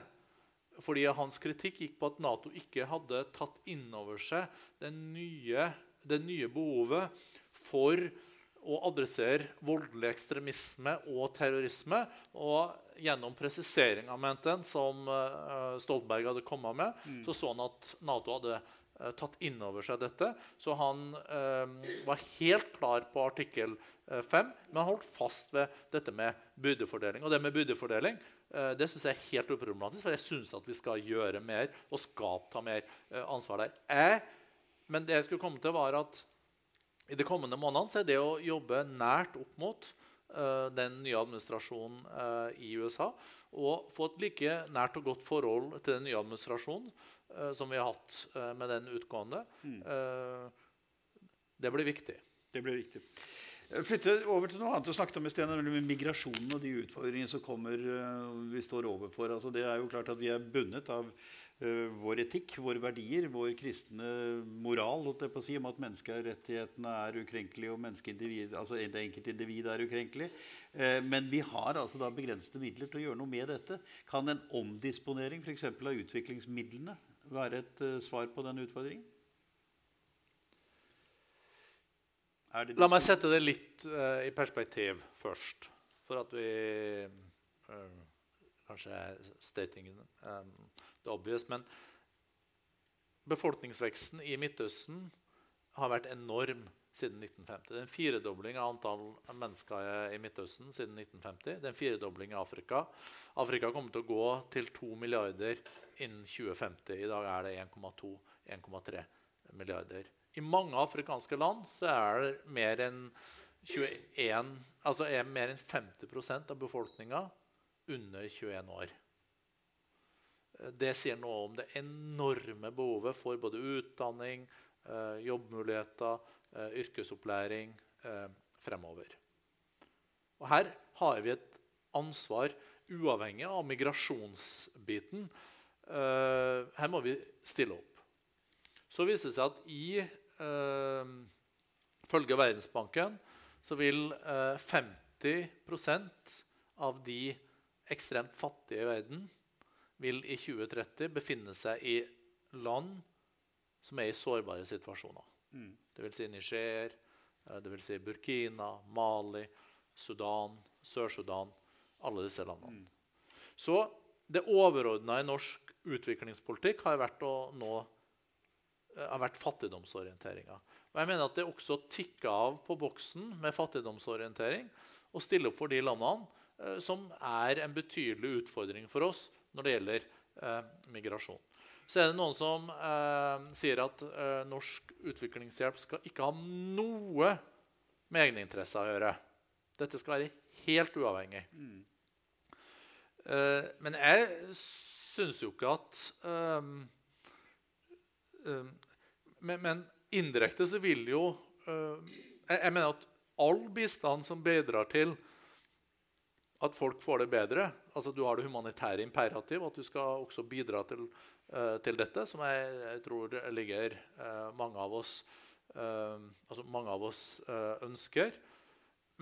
Fordi hans kritikk gikk på at Nato ikke hadde tatt inn over seg det nye, det nye behovet for å adressere voldelig ekstremisme og terrorisme. Og gjennom presiseringa som uh, Stoltenberg hadde kommet med, mm. så så han at Nato hadde uh, tatt inn over seg dette. Så han eh, var helt klar på artikkel 5, men han holdt fast ved dette med byrdefordeling. Og det med byrdefordeling eh, det syns jeg er helt uproblematisk, for jeg syns at vi skal gjøre mer og skal ta mer eh, ansvar der. Jeg, men det jeg skulle komme til, var at i de kommende månedene så er det å jobbe nært opp mot uh, den nye administrasjonen i USA og få et like nært og godt forhold til den nye administrasjonen som vi har hatt med den utgående. Mm. det blir viktig. Det blir viktig. Flytte over til noe annet. Du snakket om i sted, nemlig migrasjonen og de utfordringene som kommer, uh, vi står overfor. Altså, det er jo klart at Vi er bundet av uh, vår etikk, våre verdier, vår kristne moral på å si, om at menneskerettighetene er ukrenkelige og altså det enkelte individ er ukrenkelig. Uh, men vi har altså da begrensede midler til å gjøre noe med dette. Kan en omdisponering f.eks. av utviklingsmidlene være et svar på den utfordringen? La meg sette det litt uh, i perspektiv først, for at vi uh, Kanskje er stating um, det obvious, men befolkningsveksten i Midtøsten har vært enorm siden 1950. Det er en firedobling av antall mennesker i Midtøsten siden 1950. Det er en firedobling i Afrika. Afrika kommer til å gå til 2 milliarder innen 2050. I dag er det 1,2-1,3 milliarder. I mange afrikanske land så er det mer enn 21, altså er mer enn 50% av befolkninga under 21 år. Det sier noe om det enorme behovet for både utdanning, eh, jobbmuligheter, eh, yrkesopplæring eh, fremover. Og her har vi et ansvar uavhengig av migrasjonsbiten. Her må vi stille opp. Så viser det seg at i eh, følge Verdensbanken så vil eh, 50% av de ekstremt fattige i verden vil i 2030 befinne seg i land som er i sårbare situasjoner. Mm. Dvs. Si Niger, eh, det vil si Burkina, Mali, Sudan, Sør-Sudan Alle disse landene. Mm. Så det overordna i norsk utviklingspolitikk har vært å nå har vært fattigdomsorienteringa. Og jeg mener at det også tikka av på boksen med fattigdomsorientering å stille opp for de landene eh, som er en betydelig utfordring for oss når det gjelder eh, migrasjon. Så er det noen som eh, sier at eh, norsk utviklingshjelp skal ikke ha noe med egeninteresser å gjøre. Dette skal være helt uavhengig. Mm. Eh, men jeg syns jo ikke at men, men, indirekte så vil jo uh, jeg, jeg, mener at all bistand som bidrar til at folk får det bedre altså Du har det humanitære imperativ, at du skal også bidra til, uh, til dette, som jeg, jeg tror ligger uh, mange av oss, altså mange av oss ønsker.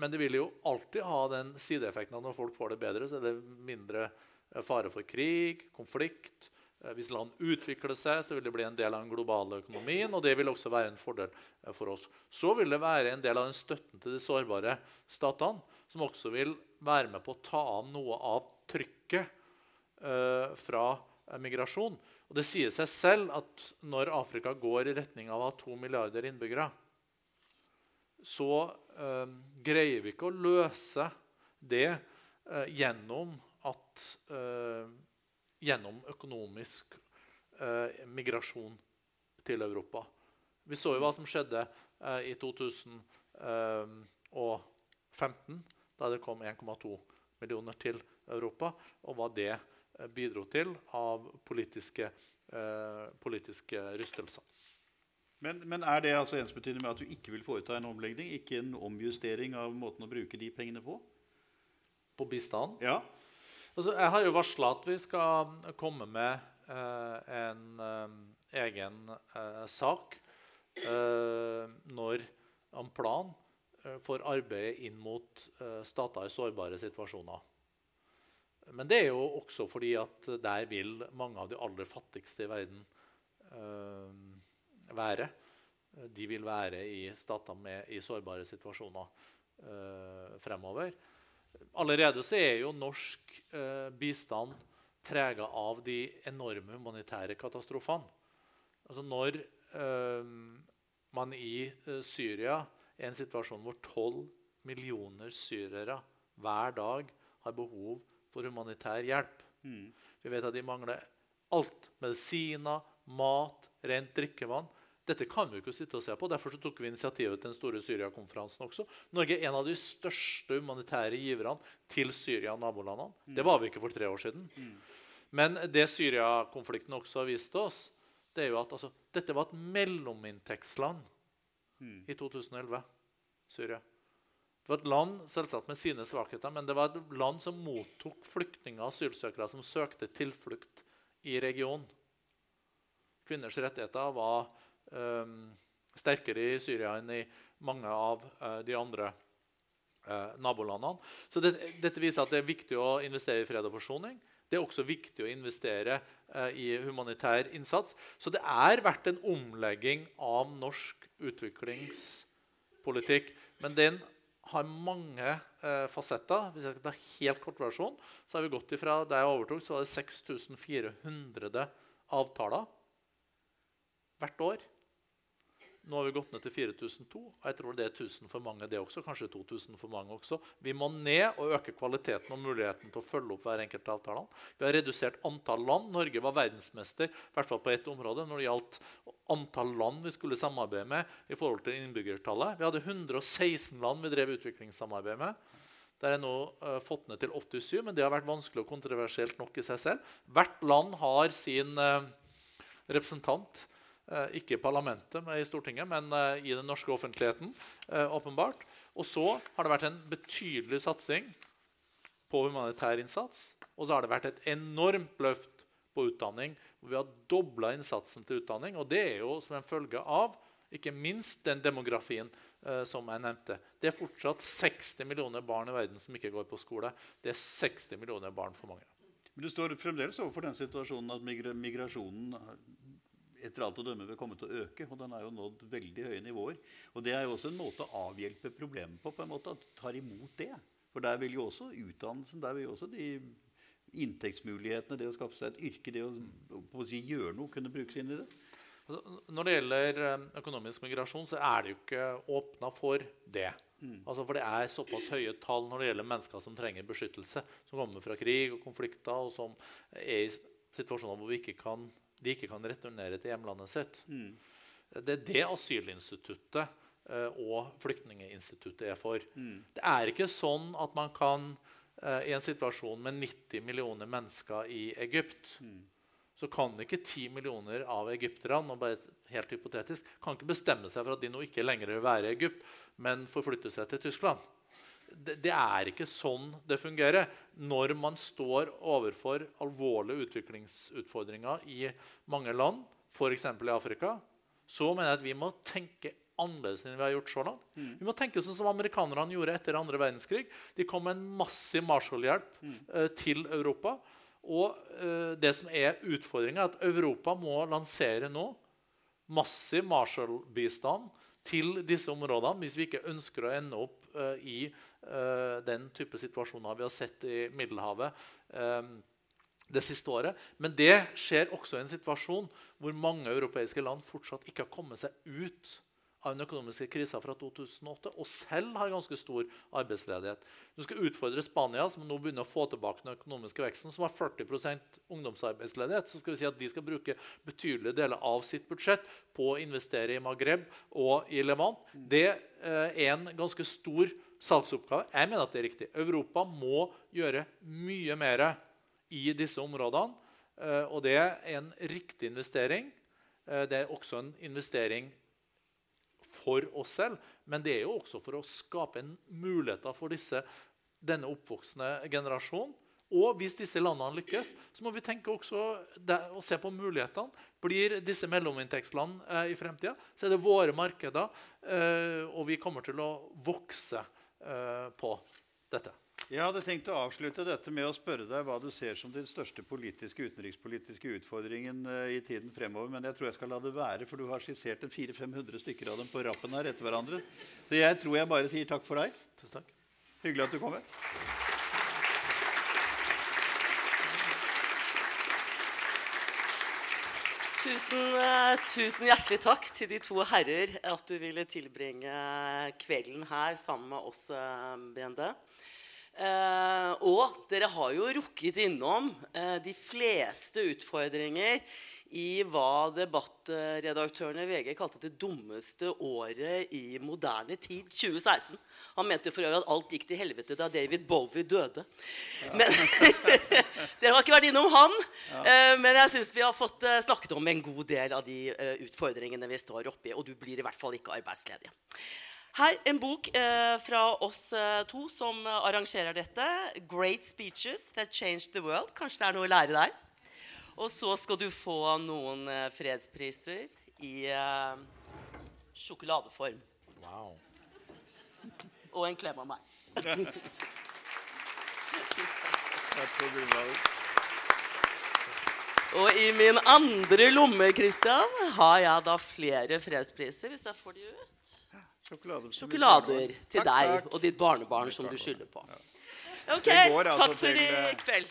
Men det vil jo alltid ha den sideeffekten at når folk får det bedre, så er det mindre fare for krig, konflikt, hvis land utvikler seg, så vil det bli en del av den globale økonomien. og det vil også være en fordel eh, for oss. Så vil det være en del av den støtten til de sårbare statene, som også vil være med på å ta av noe av trykket uh, fra migrasjon. Og Det sier seg selv at når Afrika går i retning av å ha to milliarder innbyggere, så greier vi ikke å løse det gjennom at gjennom økonomisk eh, migrasjon til Europa. Vi så jo hva som skjedde eh, i 2015, eh, da det kom 1,2 millioner til Europa, og hva det eh, bidro til av politiske, eh, politiske rystelser. Men, men, er det altså ensbetydende med at du ikke vil foreta en omlegging? Ikke en omjustering av måten å bruke de pengene på? På bistand? Ja. Altså, jeg har jo varsla at vi skal komme med eh, en eh, egen eh, sak eh, når, om plan eh, for arbeidet inn mot eh, stater i sårbare situasjoner. Men det er jo også fordi at der vil mange av de aller fattigste i verden være. De vil være i stater i sårbare situasjoner fremover. Allerede så er jo norsk eh, bistand prega av de enorme humanitære katastrofene. Altså når eh, man i eh, Syria er i en situasjon hvor 12 millioner syrere hver dag har behov for humanitær hjelp. Mm. Vi vet at de mangler alt. Medisiner, mat, rent drikkevann. Dette kan vi ikke sitte og se på. Derfor tok vi initiativet til den store Syria-konferansen også. Norge er en av de største humanitære giverne til Syria og nabolandene. Mm. Det var vi ikke for tre år siden. Mm. Men det Syria-konflikten også har vist oss, det er jo at altså, dette var et mellominntektsland mm. i 2011. Syria. Det var et land selvsagt med sine svakheter, men det var et land som mottok flyktninger og asylsøkere som søkte tilflukt i regionen. Kvinners rettigheter var sterkere i Syria enn i mange av uh, de andre uh, nabolandene. Så det, dette viser at det er viktig å investere i fred og forsoning. Det er også viktig å investere uh, i humanitær innsats. Så det er vært en omlegging av norsk utviklingspolitikk. Men den har mange eh, fasetter. Hvis jeg skal ta helt kort versjon, så har vi gått ifra da jeg overtok, så var det 6400 avtaler hvert år. Nå har vi gått ned til 4002. og Jeg tror det er 1000 for mange. det også, kanskje 2000 for mange også. Vi må ned og øke kvaliteten og muligheten til å følge opp hver enkelt avtale. Vi har redusert antall land. Norge var verdensmester i hvert fall på ett område når det gjaldt antall land vi skulle samarbeide med i forhold til innbyggertallet. Vi hadde 116 land vi drev utviklingssamarbeid med. Der er nå uh, fått ned til 87, men det har vært vanskelig og kontroversielt nok i seg selv. Hvert land har sin uh, representant ikke i parlamentet, men i Stortinget, men eh, i den norske offentligheten. Eh, åpenbart. Og så har det vært en betydelig satsing på humanitær innsats. Og så har det vært et enormt løft på utdanning. hvor Vi har dobla innsatsen til utdanning. Og det er jo som en følge av ikke minst den demografien eh, som jeg nevnte. Det er fortsatt 60 millioner barn i verden som ikke går på skole. Det er 60 millioner barn for mange. Men Du står fremdeles overfor den situasjonen at migrasjonen etter alt å dømme vil komme til å øke. Og den har jo nådd veldig høye nivåer. Og det er jo også en måte å avhjelpe problemet på. på en måte, At du tar imot det. For der vil jo også utdannelsen, der vil jo også de inntektsmulighetene, det å skaffe seg et yrke, det å, si, gjøre noe, kunne brukes inn i det. Altså, når det gjelder eh, økonomisk migrasjon, så er det jo ikke åpna for det. Mm. Altså for Det er såpass høye tall når det gjelder mennesker som trenger beskyttelse, som kommer fra krig og konflikter, og som er i situasjoner hvor vi ikke kan de ikke kan returnere til hjemlandet sitt. Mm. Det er det asylinstituttet uh, og flyktninginstituttet er for. Mm. Det er ikke sånn at man kan, uh, i en situasjon med 90 millioner mennesker i Egypt mm. Så kan ikke 10 millioner av egypterne bare helt hypotetisk, kan ikke bestemme seg for at de nå ikke lenger vil være i Egypt, men forflytte seg til Tyskland det, det, er ikke sånn det fungerer når man står overfor alvorlige utviklingsutfordringer i mange land, f.eks. i Afrika. Så mener jeg at vi må tenke annerledes enn vi har gjort så langt. Mm. Vi må tenke sånn som amerikanerne gjorde etter andre verdenskrig. De kom med en massiv Marshall-hjelp mm. uh, til Europa. Og uh, det som er utfordringa, er at Europa må lansere nå massiv Marshall-bistand til disse områdene hvis vi ikke ønsker å ende opp uh, i den type situasjoner vi har sett i Middelhavet um, det siste året. Men det skjer også i en situasjon hvor mange europeiske land fortsatt ikke har kommet seg ut av den økonomiske krisa fra 2008 og selv har ganske stor arbeidsledighet. Du skal utfordre Spania, som nå begynner å få tilbake den økonomiske veksten, som har 40% ungdomsarbeidsledighet. Så skal vi si at de skal bruke betydelige deler av sitt budsjett på å investere i Maghreb og i Levant. Det eh, er en ganske stor salgsoppgave. Jeg mener at det er riktig. Europa må gjøre mye mer i disse områdene. Eh, og det er en riktig investering. Eh, det er også en investering for oss selv, men det er jo også for å skape muligheter for disse, denne oppvoksende generasjonen. Og hvis disse landene lykkes, så må vi tenke også og se på mulighetene. Blir disse mellominntektsland eh, i fremtida, så er det våre markeder, eh, og vi kommer til å vokse på dette. Jeg hadde tenkt å avslutte dette med å spørre deg hva du ser som den største politiske, utenrikspolitiske utfordringen uh, i tiden fremover. Men jeg tror jeg skal la det være, for du har skissert 400-500 stykker av dem på rappen her etter hverandre. Så jeg tror jeg bare sier takk for deg. Tusen takk. Hyggelig at du kom. Tusen, uh, tusen, hjertelig takk til de to herrer at du ville tilbringe kvelden her sammen med oss, uh, BND. Eh, og dere har jo rukket innom eh, de fleste utfordringer i hva debattredaktørene i VG kalte det dummeste året i moderne tid, 2016. Han mente for øvrig at alt gikk til helvete da David Bowie døde. Men Dere har ikke vært innom han, Ja. men jeg syns vi har fått eh, snakket om en god del av de eh, utfordringene vi står oppi, og du blir i hvert fall ikke arbeidsledig. Her en bok eh, fra oss eh, to som eh, arrangerer dette. 'Great Speeches That Changed the World'. Kanskje det er noe å lære der. Og så skal du få noen eh, fredspriser i uh, sjokoladeform. Wow. Og en klem av meg. Og i min andre lomme Christian, har jeg da flere fredspriser, hvis jeg får de ut. Sjokolader, Sjokolader til Takk, deg takk. og ditt barnebarn som du skylder på. Ok, altså takk for i eh, kveld.